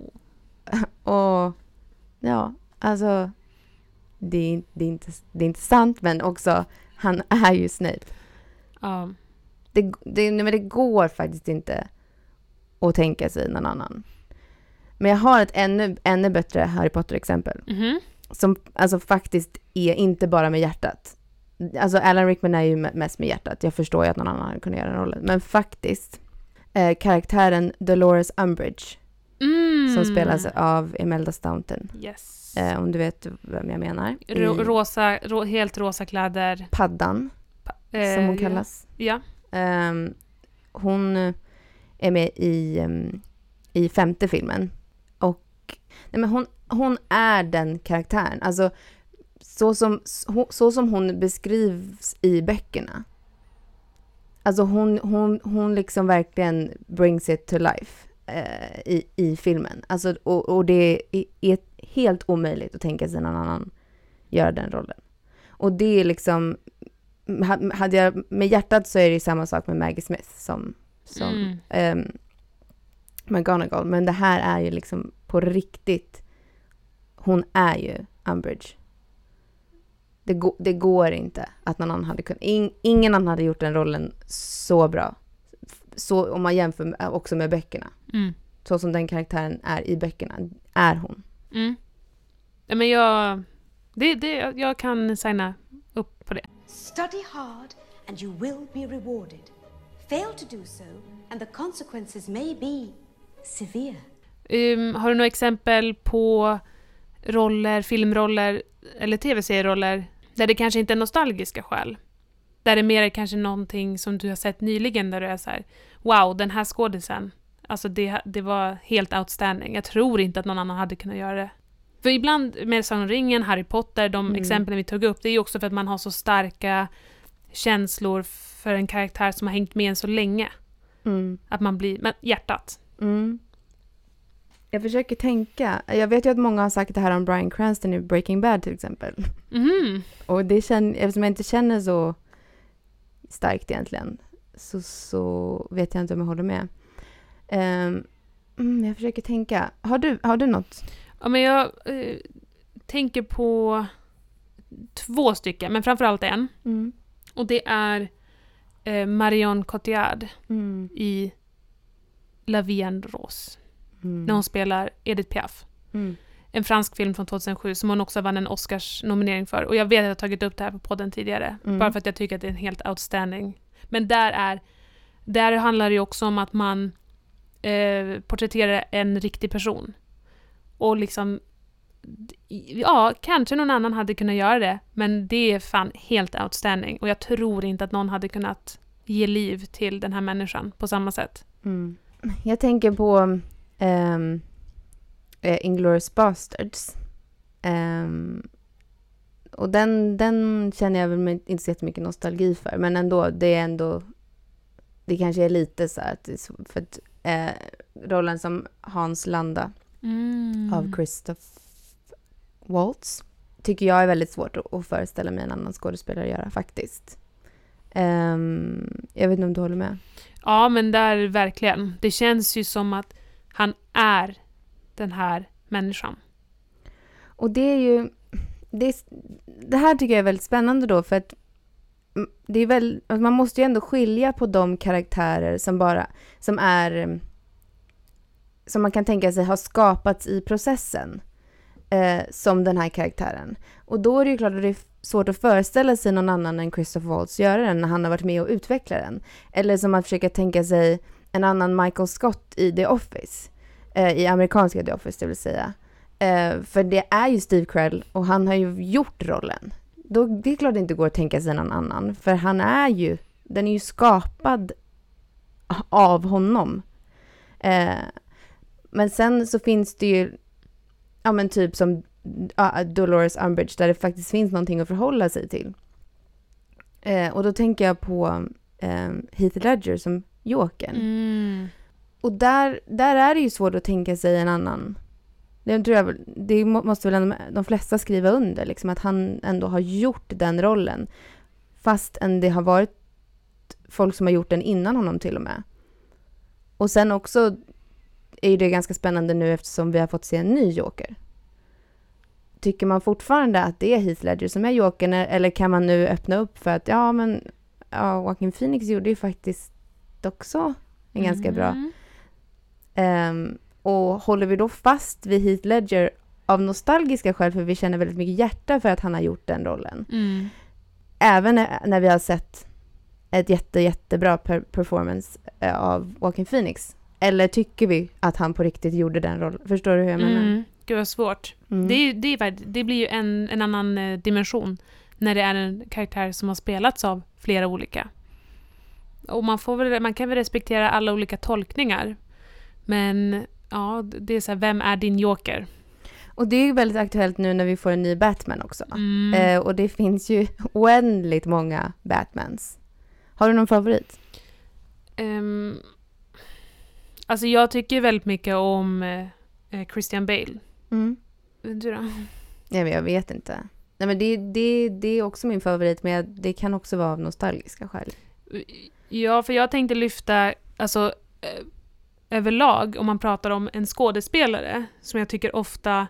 C: Och ja, alltså det är, det, är inte, det är inte sant, men också han är ju Snape.
B: Ja.
C: Det, det, men det går faktiskt inte att tänka sig någon annan. Men jag har ett ännu, ännu bättre Harry Potter-exempel.
B: Mhm.
C: Som alltså faktiskt är inte bara med hjärtat. Alltså Alan Rickman är ju me- mest med hjärtat. Jag förstår ju att någon annan hade kunnat göra den rollen. Men faktiskt, eh, karaktären Dolores Umbridge,
B: Mm.
C: som spelas av Imelda Staunton.
B: Yes.
C: Eh, om du vet vem jag menar. I
B: Ro- rosa, ro- helt rosa kläder.
C: Paddan,
B: Eh,
C: som hon
B: ja.
C: kallas.
B: Ja.
C: Ehm, hon är med i, ehm, i femte filmen. Och nej men hon, hon är den karaktären. Alltså, så som, så, så som hon beskrivs i böckerna. Alltså hon, hon, hon liksom verkligen brings it to life eh, i, i filmen. Alltså, och, och det är, är helt omöjligt att tänka sig någon annan göra den rollen. Och det är liksom, hade jag, med hjärtat så är det samma sak med Maggie Smith som, som
B: Mm.
C: ehm, McGonagall. Men det här är ju liksom på riktigt, hon är ju Umbridge. Det, gå, det går inte att någon annan hade kunnat, in, ingen annan hade gjort den rollen så bra. Så om man jämför med, också med böckerna.
B: Mm.
C: Så som den karaktären är i böckerna, är hon.
B: Mm. Ja, men jag, det, det, jag kan signa upp på det.
H: Study hard and you will be rewarded. Fail to do so and the consequences may be severe.
B: Um, har du några exempel på roller, filmroller eller tv-serieroller där det kanske inte är nostalgiska skäl? Där det mer är kanske någonting som du har sett nyligen där du är så här, wow, den här skådisen, alltså det, det var helt outstanding. Jag tror inte att någon annan hade kunnat göra det. För ibland med Sagan om ringen, Harry Potter, de
C: Mm.
B: exemplen vi tog upp, det är ju också för att man har så starka känslor för en karaktär som har hängt med en så länge.
C: Mm.
B: Att man blir, men hjärtat.
C: Mm. Jag försöker tänka. Jag vet ju att många har sagt det här om Bryan Cranston i Breaking Bad till exempel.
B: Mhm.
C: Och det känner, eftersom jag inte känner så starkt egentligen så, så vet jag inte om jag håller med. Mm, jag försöker tänka. Har du, har du något?
B: Ja, men jag eh, tänker på två stycken, men framförallt en.
C: Mm.
B: Och det är eh, Marion Cotillard
C: Mm.
B: i La Vie en Rose.
C: Mm.
B: När hon spelar Edith Piaf.
C: Mm.
B: En fransk film från 2007 som hon också vann en Oscars-nominering för. Och jag vet att jag har tagit upp det här på podden tidigare.
C: Mm.
B: Bara för att jag tycker att det är en helt outstanding. Men där är... Där handlar det ju också om att man eh, porträtterar en riktig person. Och liksom... Ja, kanske någon annan hade kunnat göra det, men det är fan helt outstanding. Och jag tror inte att någon hade kunnat ge liv till den här människan på samma sätt.
C: Mm. Jag tänker på um, Inglourious Basterds. Um, och den, den känner jag väl inte så jättemycket nostalgi för, men ändå, det är ändå... Det kanske är lite så att, för att eh, rollen som Hans Landa
B: Mm.
C: av Christoph Waltz tycker jag är väldigt svårt att, föreställa mig en annan skådespelare göra faktiskt. Ehm, jag vet inte om du håller med?
B: Ja, men där verkligen. Det känns ju som att han är den här människan.
C: Och det är ju... Det, det här tycker jag är väldigt spännande då för att det är väl, alltså man måste ju ändå skilja på de karaktärer som bara, som är, som man kan tänka sig har skapats i processen, eh, som den här karaktären. Och då är det ju klart att det är svårt att föreställa sig någon annan än Christopher Waltz göra den när han har varit med och utvecklat den. Eller som att försöka tänka sig en annan Michael Scott i The Office, eh, i amerikanska The Office det vill säga. Eh, för det är ju Steve Carell och han har ju gjort rollen. Då, det är klart det inte går att tänka sig någon annan, för han är ju, den är ju skapad av honom. Eh, men sen så finns det ju, ja men typ som ja, Dolores Umbridge, där det faktiskt finns någonting att förhålla sig till. Eh, och då tänker jag på eh, Heath Ledger som Jokern.
B: Mm.
C: Och där, där är det ju svårt att tänka sig en annan. Det, tror jag, det må- måste väl ändå de flesta skriva under, liksom, att han ändå har gjort den rollen. Fastän det har varit folk som har gjort den innan honom till och med. Och sen också är ju det ganska spännande nu eftersom vi har fått se en ny Joker. Tycker man fortfarande att det är Heath Ledger som är Jokern eller kan man nu öppna upp för att ja men ja, Joaquin Phoenix gjorde ju faktiskt också en ganska bra
B: Mm.
C: Ehm, och håller vi då fast vid Heath Ledger av nostalgiska skäl, för vi känner väldigt mycket hjärta för att han har gjort den rollen.
B: Mm.
C: Även när, vi har sett ett jätte, jättebra per performance eh, av Joaquin Phoenix. Eller tycker vi att han på riktigt gjorde den rollen? Förstår du hur jag menar?
B: Mm. Gud vad svårt.
C: Mm.
B: Det, är, det, är, det blir ju en, en annan eh, dimension när det är en karaktär som har spelats av flera olika. Och man, får väl, man kan väl respektera alla olika tolkningar. Men ja, det är så här, vem är din joker?
C: Och det är ju väldigt aktuellt nu när vi får en ny Batman också.
B: Mm.
C: Eh, och det finns ju oändligt många Batmans. Har du någon favorit?
B: Ehm, alltså jag tycker väldigt mycket om eh, eh, Christian Bale.
C: Mm.
B: Du då?
C: Nej, men jag vet inte. Nej, men det, det, det är också min favorit, men jag- det kan också vara av nostalgiska skäl.
B: Ja, för jag tänkte lyfta, alltså eh, överlag, om man pratar om en skådespelare, som jag tycker ofta,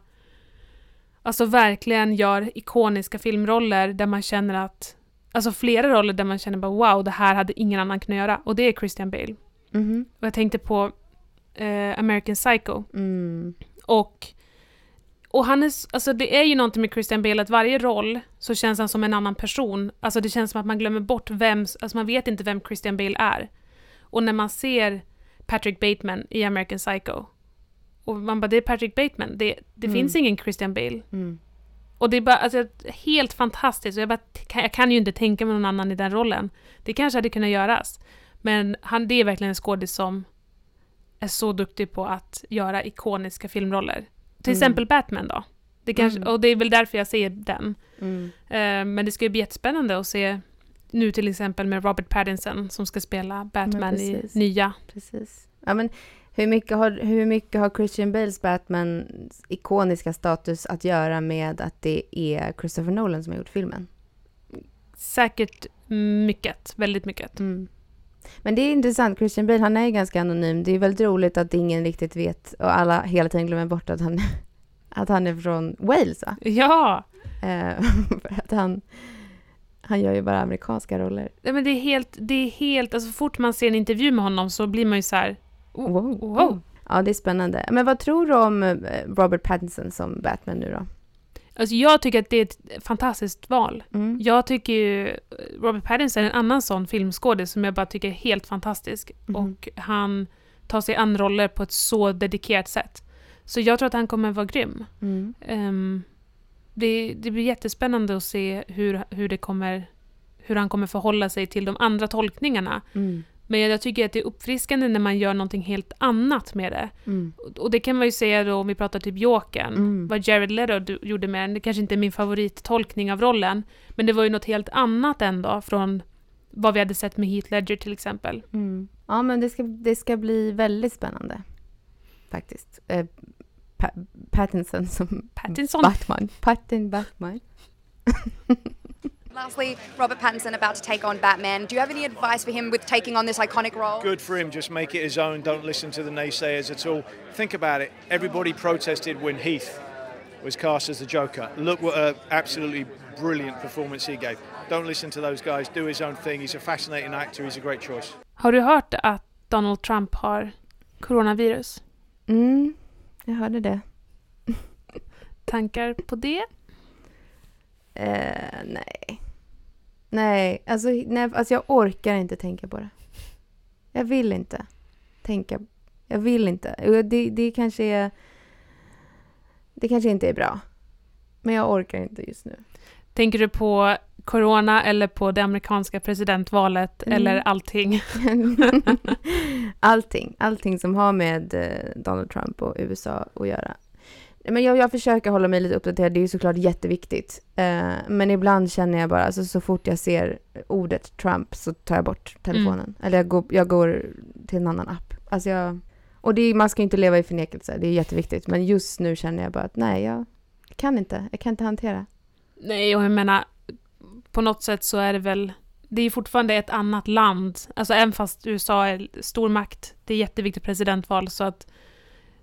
B: alltså verkligen gör ikoniska filmroller där man känner att, alltså flera roller där man känner bara wow, det här hade ingen annan kunnat göra. Och det är Christian Bale.
C: Mhm.
B: Och jag tänkte på eh, American Psycho.
C: Mm.
B: Och, och han är, alltså det är ju någonting med Christian Bale att varje roll så känns han som en annan person. Alltså det känns som att man glömmer bort vem, alltså man vet inte vem Christian Bale är. Och när man ser Patrick Bateman i American Psycho, och man bara det är Patrick Bateman, det, det
C: Mm.
B: finns ingen Christian Bale.
C: Mm.
B: Och det är bara alltså, helt fantastiskt. Jag, bara, jag kan ju inte tänka mig någon annan i den rollen. Det kanske hade kunnat göras. Men han, det är verkligen en skådis som är så duktig på att göra ikoniska filmroller. Till
C: Mm.
B: exempel Batman då. Det kanske,
C: Mm.
B: Och det är väl därför jag ser den.
C: Mm.
B: Eh, men det ska ju bli jättespännande att se nu till exempel med Robert Pattinson som ska spela Batman i nya.
C: Precis. Ja, men hur mycket, har, hur mycket har Christian Bales Batman ikoniska status att göra med att det är Christopher Nolan som har gjort filmen?
B: Säkert mycket, väldigt mycket.
C: Mm. Men det är intressant, Christian Bale han är ju ganska anonym. Det är väldigt roligt att ingen riktigt vet och alla hela tiden glömmer bort att han, att han är från Wales va?
B: Ja!
C: Eh, för att han, han gör ju bara amerikanska roller.
B: Nej, men det är helt, det är helt, alltså så fort man ser en intervju med honom så blir man ju så här. oh,
C: Wow.
B: wow.
C: Ja, det är spännande. Men vad tror du om eh, Robert Pattinson som Batman nu då?
B: Alltså jag tycker att det är ett fantastiskt val.
C: Mm.
B: Jag tycker ju Robert Pattinson är en annan sån filmskådis som jag bara tycker är helt fantastisk.
C: Mhm.
B: Och han tar sig an roller på ett så dedikerat sätt. Så jag tror att han kommer vara grym.
C: Mm.
B: Ehm, det, det blir jättespännande att se hur, hur, det kommer, hur han kommer förhålla sig till de andra tolkningarna. Men jag tycker att det är uppfriskande när man gör någonting helt annat med det.
C: Mm.
B: Och- det kan man ju säga då om vi pratar typ Jokern,
C: Mm.
B: vad Jared Leto gjorde med den. Det kanske inte är min favorittolkning av rollen, men det var ju något helt annat ändå från vad vi hade sett med Heath Ledger till exempel.
C: Mm. Ja, men det ska, det ska bli väldigt spännande. Faktiskt. Eh, pa Pattinson som
B: Pattinson.
C: Batman. Pattin Batman.
I: Lastly, Robert Pattinson about to take on Batman. Do you have any advice for him with taking on this iconic role?
J: Good for him. Just make it his own. Don't listen to the naysayers at all. Think about it. Everybody protested when Heath was cast as the Joker. Look what an absolutely brilliant performance he gave. Don't listen to those guys. Do his own thing. He's a fascinating actor. He's a great choice.
B: Har du hört att Donald Trump har coronavirus?
C: Mm, jag hörde det.
B: Tankar på det?
C: Eh, nej. Nej, alltså, nej, alltså jag orkar inte tänka på det. Jag vill inte tänka. Jag vill inte. Det, det kanske är... Det kanske inte är bra. Men jag orkar inte just nu.
B: Tänker du på corona eller på det amerikanska presidentvalet
C: Mm.
B: eller allting?
C: allting. Allting som har med eh, Donald Trump och USA att göra. Men jag, jag försöker hålla mig lite uppdaterad. Det är ju såklart jätteviktigt. Eh, men ibland känner jag bara, alltså, så fort jag ser ordet Trump så tar jag bort telefonen.
B: Mm.
C: Eller jag går, jag går till en annan app. Alltså jag, och det är, man ska ju inte leva i förnekelse. Det är jätteviktigt. Men just nu känner jag bara att nej, jag kan inte. Jag kan inte hantera.
B: Nej, och jag menar, på något sätt så är det väl, det är fortfarande ett annat land. Alltså även fast USA är stormakt, det är jätteviktigt presidentval så att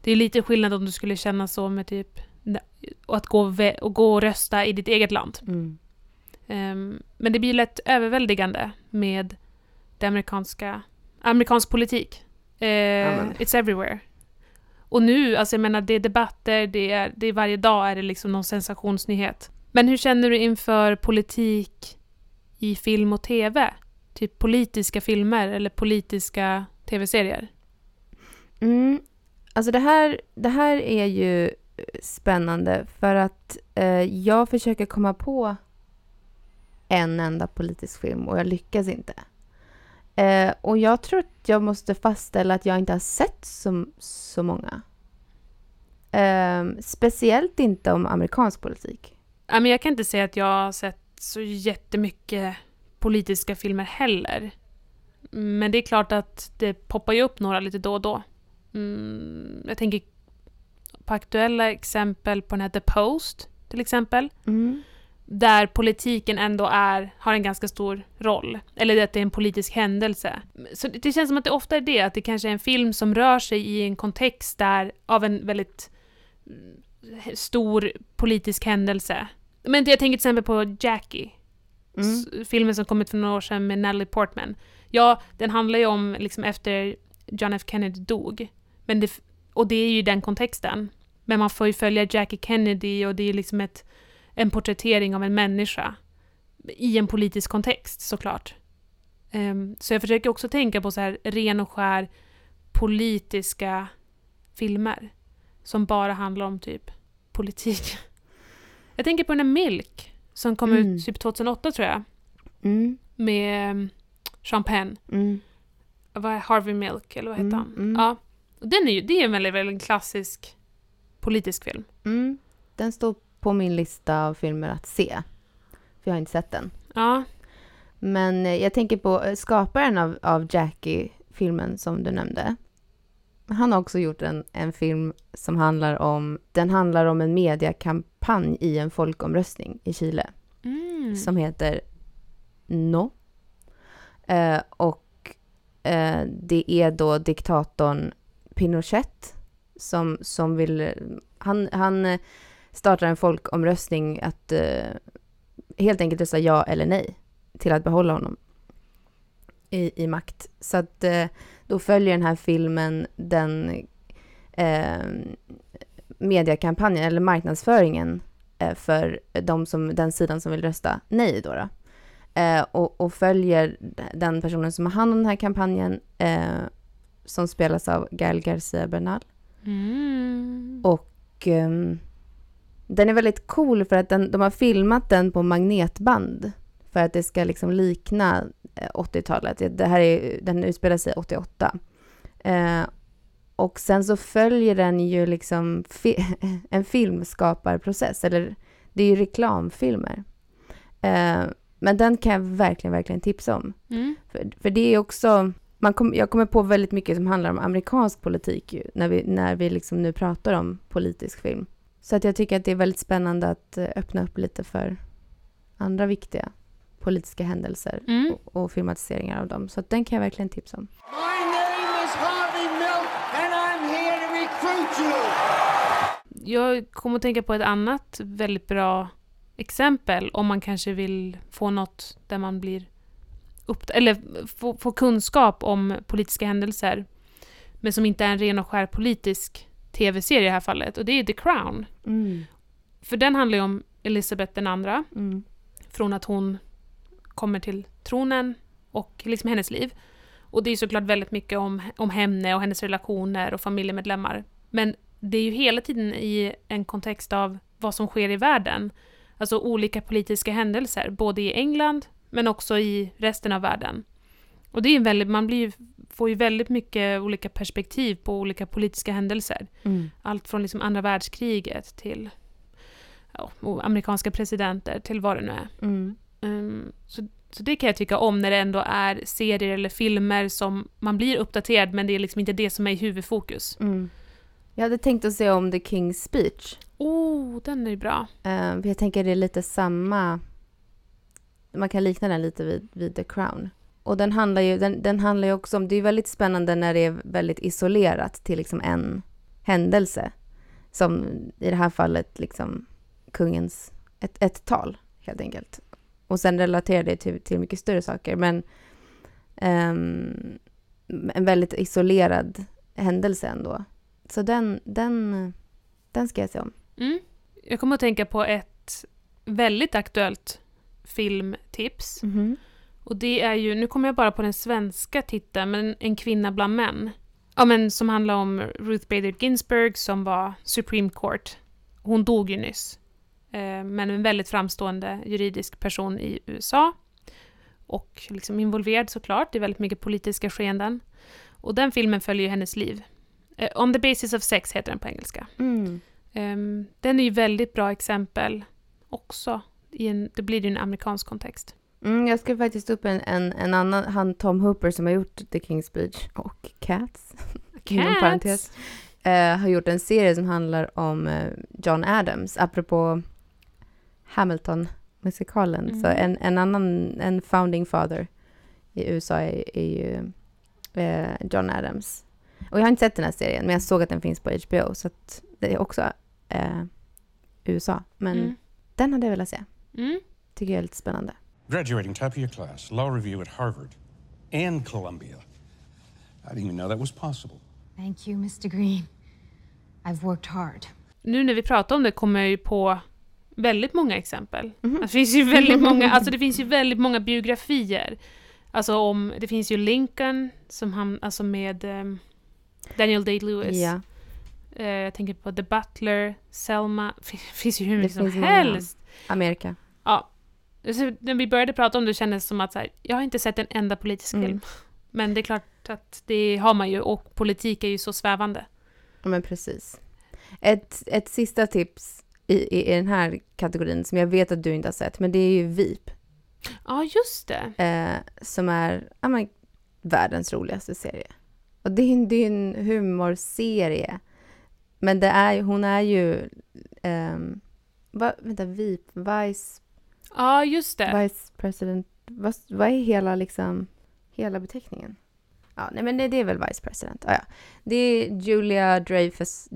B: det är lite skillnad om du skulle känna så med typ att gå och, gå och rösta i ditt eget land.
C: Mm.
B: Ehm, men det blir lätt överväldigande med det amerikanska, amerikansk politik.
C: Men.
B: It's everywhere. Och nu, alltså jag menar, det är debatter, det är, det är varje dag är det liksom någon sensationsnyhet. Men hur känner du inför politik i film och tv? Typ politiska filmer eller politiska tv-serier?
C: Mm. Alltså det här, det här är ju spännande för att eh, jag försöker komma på en enda politisk film och jag lyckas inte. Eh, och jag tror att jag måste fastställa att jag inte har sett så, så många. Eh, speciellt inte om amerikansk politik.
B: Ja, men jag kan inte säga att jag har sett så jättemycket politiska filmer heller. Men det är klart att det poppar ju upp några lite då och då. Mm, jag tänker på aktuella exempel på den här The Post, till exempel.
C: Mm.
B: Där politiken ändå är, har en ganska stor roll. Eller att det är en politisk händelse. Så det känns som att det ofta är det, att det kanske är en film som rör sig i en kontext där, av en väldigt mm, stor politisk händelse. Men jag tänker till exempel på Jackie.
C: Mm.
B: Filmen som kom ut för några år sedan med Natalie Portman. Ja, den handlar ju om liksom efter John F Kennedy dog. Men det, och det är ju den kontexten. Men man får ju följa Jackie Kennedy och det är liksom ett, en porträttering av en människa. I en politisk kontext såklart. Ehm, så jag försöker också tänka på så här ren och skär politiska filmer. Som bara handlar om typ politik. Jag tänker på den här Milk som kom
C: Mm.
B: ut typ 2008 tror jag.
C: Mm.
B: Med um, Sean Penn.
C: Mm.
B: Vad är Harvey Milk eller vad heter
C: Mm,
B: han?
C: mm.
B: Ja. Och den är ju, det är en väldigt, väldigt klassisk politisk film.
C: Mm. Den står på min lista av filmer att se. För jag har inte sett den.
B: Ja.
C: Men eh, jag tänker på eh, skaparen av, av Jackie-filmen som du nämnde. Han har också gjort en, en film som handlar om, den handlar om en mediakampanj i en folkomröstning i Chile.
B: Mm.
C: Som heter No. Eh, och eh, det är då diktatorn Pinochet som, som vill, han, han eh, startar en folkomröstning att eh, helt enkelt rösta ja eller nej till att behålla honom i, i makt. Så att eh, då följer den här filmen den eh, mediekampanjen eller marknadsföringen eh, för de som, den sidan som vill rösta nej då. då. Eh, och, och följer den personen som har hand om den här kampanjen eh, som spelas av Gael Garcia Bernal.
B: Mm.
C: Och ehm, den är väldigt cool för att den, de har filmat den på magnetband för att det ska liksom likna eh, 80-talet. Det här är, den utspelar sig 88. Eh, och sen så följer den ju liksom fi en filmskaparprocess, eller det är ju reklamfilmer. Eh, men den kan jag verkligen, verkligen tipsa om.
B: Mm.
C: För, för det är också, man kom, jag kommer på väldigt mycket som handlar om amerikansk politik ju, när vi, när vi liksom nu pratar om politisk film. Så att jag tycker att det är väldigt spännande att eh, öppna upp lite för andra viktiga politiska händelser
B: Mm.
C: och, och filmatiseringar av dem. Så att den kan jag verkligen tipsa om.
K: My name is Harvey Milk, and I'm here to recruit you.
B: jag kommer att tänka på ett annat väldigt bra exempel om man kanske vill få något där man blir upp, eller få, få kunskap om politiska händelser men som inte är en ren och skär politisk tv-serie i det här fallet och det är The Crown.
C: Mm.
B: För den handlar ju om Elizabeth den andra
C: Mm.
B: från att hon kommer till tronen och liksom hennes liv. Och det är ju såklart väldigt mycket om, om henne och hennes relationer och familjemedlemmar. Men det är ju hela tiden i en kontext av vad som sker i världen. Alltså olika politiska händelser, både i England men också i resten av världen. Och det är väldigt, man blir får ju väldigt mycket olika perspektiv på olika politiska händelser.
C: Mm.
B: Allt från liksom andra världskriget till ja, amerikanska presidenter till vad det nu är.
C: Mm.
B: Um, så, så det kan jag tycka om när det ändå är serier eller filmer som man blir uppdaterad men det är liksom inte det som är i huvudfokus.
C: Mm. Jag hade tänkt att se om The King's Speech.
B: Oh, den är ju bra.
C: För jag tänker det är lite samma... Man kan likna den lite vid, vid The Crown. Och den handlar ju den, den handlar ju också om... Det är väldigt spännande när det är väldigt isolerat till liksom en händelse. Som i det här fallet liksom kungens... Ett, ett tal, helt enkelt. Och sen relaterar det till, till mycket större saker. Men um, en väldigt isolerad händelse ändå. Så den, den, den ska jag se om.
B: Mm. Jag kommer att tänka på ett väldigt aktuellt filmtips.
C: Mhm.
B: Och det är ju, nu kommer jag bara på den svenska titeln, men En kvinna bland män. Ja men som handlar om Ruth Bader Ginsburg som var Supreme Court. Hon dog ju nyss. Eh, men en väldigt framstående juridisk person i USA. Och liksom involverad såklart i väldigt mycket politiska skeenden. Och den filmen följer ju hennes liv. Eh, On the basis of sex heter den på engelska.
C: Mm.
B: Ehm, den är ju väldigt bra exempel också. En, det blir ju en amerikansk kontext.
C: Mm, jag ska faktiskt upp en, en, en annan, han Tom Hooper som har gjort The King's Speech och Cats,
B: Cats!
C: eh, har gjort en serie som handlar om eh, John Adams, apropå Hamilton-musikalen.
B: Mm.
C: Så en, en annan, en founding father i USA är, är ju eh, John Adams. Och jag har inte sett den här serien, men jag såg att den finns på HBO, så att det är också eh, USA. Men
B: Mm.
C: den hade jag velat se.
B: Mm.
C: Tycker jag är lite spännande.
K: Graduating top of your class, law review at Harvard and Columbia. I didn't even know that was possible.
L: Thank you, Mr. Green. I've worked hard.
B: Nu när vi pratar om det kommer jag ju på väldigt många exempel.
C: Mhm.
B: Det finns ju väldigt många, alltså det finns ju väldigt många biografier. Alltså om, det finns ju Lincoln, som han, alltså med ehm, Daniel Day-Lewis.
C: Ja.
B: Eh, jag tänker på The Butler, Selma, det finns ju hur mycket som helst.
C: Amerika.
B: Ja. Så när vi började prata om det kändes det som att så här, jag har inte sett en enda politisk
C: Mm.
B: film. Men det är klart att det har man ju och politik är ju så svävande.
C: Ja, men precis. Ett, ett sista tips i, i, i den här kategorin som jag vet att du inte har sett, men det är ju VIP.
B: Ja, just det.
C: Eh, som är ja, men, världens roligaste serie. Och det är, en- det är en humorserie. Men det är, hon är ju... ehm, va, vänta, VIP, Vice,
B: Ja, just det.
C: Vice President. Vad, vad är hela, liksom, hela beteckningen? Ja, nej, men det, det är väl Vice President. Ja, ja. Det är Julia Dreyfus,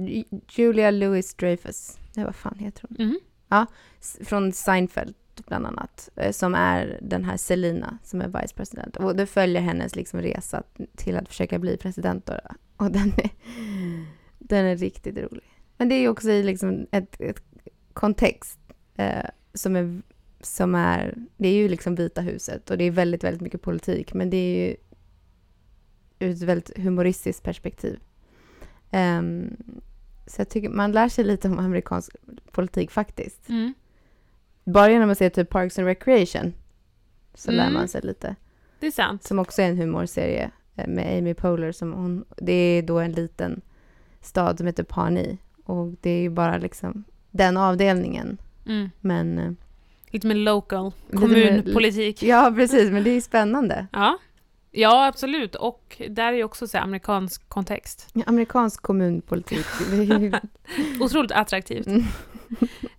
C: Julia Louis Dreyfus. Nej, vad fan heter hon?
B: Mhm.
C: Ja, från Seinfeld bland annat, eh, som är den här Selina som är vice president. Och det följer hennes liksom resa till att försöka bli president. Då. Och den är, den är riktigt rolig. Men det är också i liksom ett, ett kontext eh, som, är, som är... Det är ju liksom Vita huset och det är väldigt, väldigt mycket politik. Men det är ju ur ett väldigt humoristiskt perspektiv. Ehm, så jag tycker man lär sig lite om amerikansk politik faktiskt.
B: Mm.
C: Bara genom att se typ Parks and Recreation så lär
B: Mm.
C: man sig lite.
B: Det är sant.
C: Som också är en humorserie eh, med Amy Poehler. Som hon, det är då en liten stad som heter Pawnee. Och det är ju bara liksom den avdelningen.
B: Mm.
C: Men...
B: Lite mer local, kommunpolitik.
C: Ja, precis. Men det är spännande.
B: Ja. ja, absolut. Och där är ju också så amerikansk kontext.
C: Ja, Amerikansk kommunpolitik.
B: Otroligt attraktivt.
C: Mm.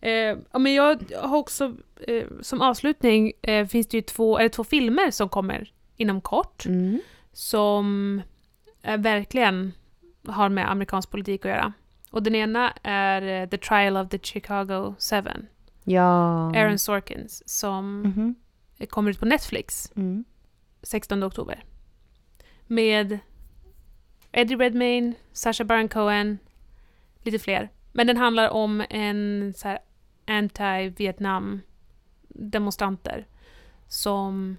B: Eh, men jag har också, eh, som avslutning, eh, finns det ju två, det två filmer som kommer inom kort.
C: Mm.
B: Som eh, verkligen har med amerikansk politik att göra. Och den ena är eh, The Trial of the Chicago Seven.
C: Ja.
B: Aaron Sorkins som
C: Mhm.
B: kommer ut på Netflix
C: Mm.
B: 16 oktober. Med Eddie Redmayne, Sacha Baron Cohen, lite fler. Men den handlar om en så anti-Vietnam demonstranter som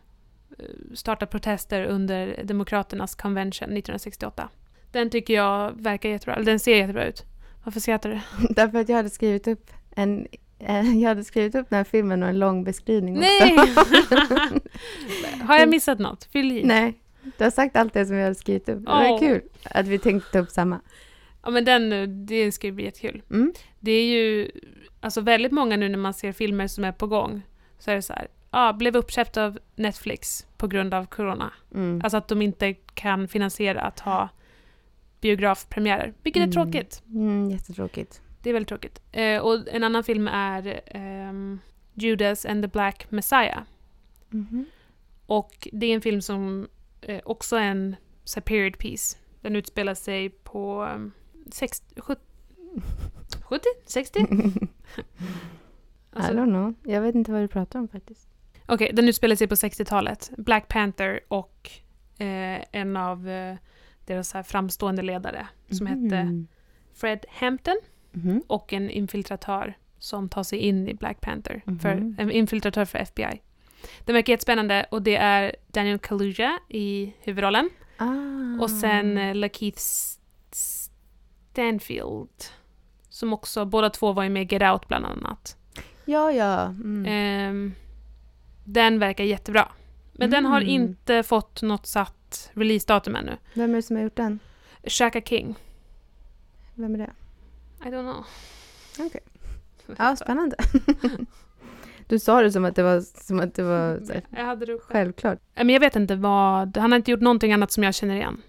B: eh, startar protester under Demokraternas convention 1968. Den tycker jag verkar jättebra, eller den ser jättebra ut. Varför skrattar du?
C: Därför att jag hade skrivit upp en jag hade skrivit upp den här filmen och en lång beskrivning
B: Nej! Har jag missat något? Fyll i.
C: Nej, du har sagt allt det som jag hade skrivit upp. Det var kul att vi tänkte ta upp samma.
B: Ja men den, eh, det ska ju bli jättekul.
C: Mm.
B: Det är ju alltså väldigt många nu när man ser filmer som är på gång så är det så här, ja, blev uppköpt av Netflix på grund av corona.
C: Mm.
B: Alltså att de inte kan finansiera att ha biografpremiärer, vilket är
C: Mm.
B: tråkigt.
C: Mm, jättetråkigt.
B: Det är väldigt tråkigt. Eh, och en annan film är ehm, Judas and the Black Messiah.
C: Mhm.
B: Och det är en film som eh, också är en så period piece. Den utspelar sig på um, 60, 70, 70? 60?
C: I
B: Alltså-
C: don't know. Jag vet inte vad du pratar om faktiskt.
B: Okej, den utspelar sig på 60-talet. Black Panther och eh, en av eh, deras så här framstående ledare som hette
C: Mm.
B: Fred Hampton
C: Mhm.
B: och en infiltratör som tar sig in i Black Panther.
C: Mhm.
B: För, en infiltratör för FBI. Den verkar jättespännande och det är Daniel Kaluuya i huvudrollen.
C: Ah.
B: Och sen eh, Lakeith Stanfield. Som också, båda två var ju med i Get Out bland annat.
C: Ja, ja. Mm.
B: Ehm, den verkar jättebra. Men den har
C: Mm.
B: inte fått något satt releasedatum ännu.
C: Vem är det som har gjort den?
B: Shaka King.
C: Vem är det?
B: I don't know.
C: Okej. Ja, spännande. Du sa det som att det var, som att det var så här,
B: Jag hade det själv.
C: självklart.
B: Men jag vet inte vad... Han har inte gjort någonting annat som jag känner igen.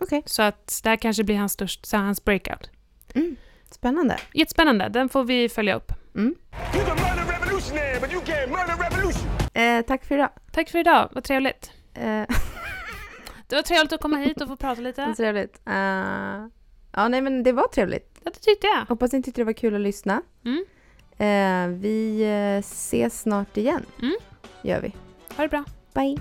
C: Okej.
B: Så att det här kanske blir hans, störst, så hans breakout.
C: Mm. Spännande.
B: Jättespännande. Den får vi följa upp.
C: Mm. Eh, tack för idag.
B: Tack för idag. Vad trevligt.
C: Eh,
B: Det var trevligt att komma hit och få prata lite.
C: trevligt. Eh, ja, nej men det var trevligt.
B: Ja, det tyckte jag.
C: Hoppas ni tyckte det var kul att lyssna.
B: Mm.
C: Eh, vi eh, ses snart igen.
B: Mm.
C: Gör vi.
B: Ha det bra.
C: Bye.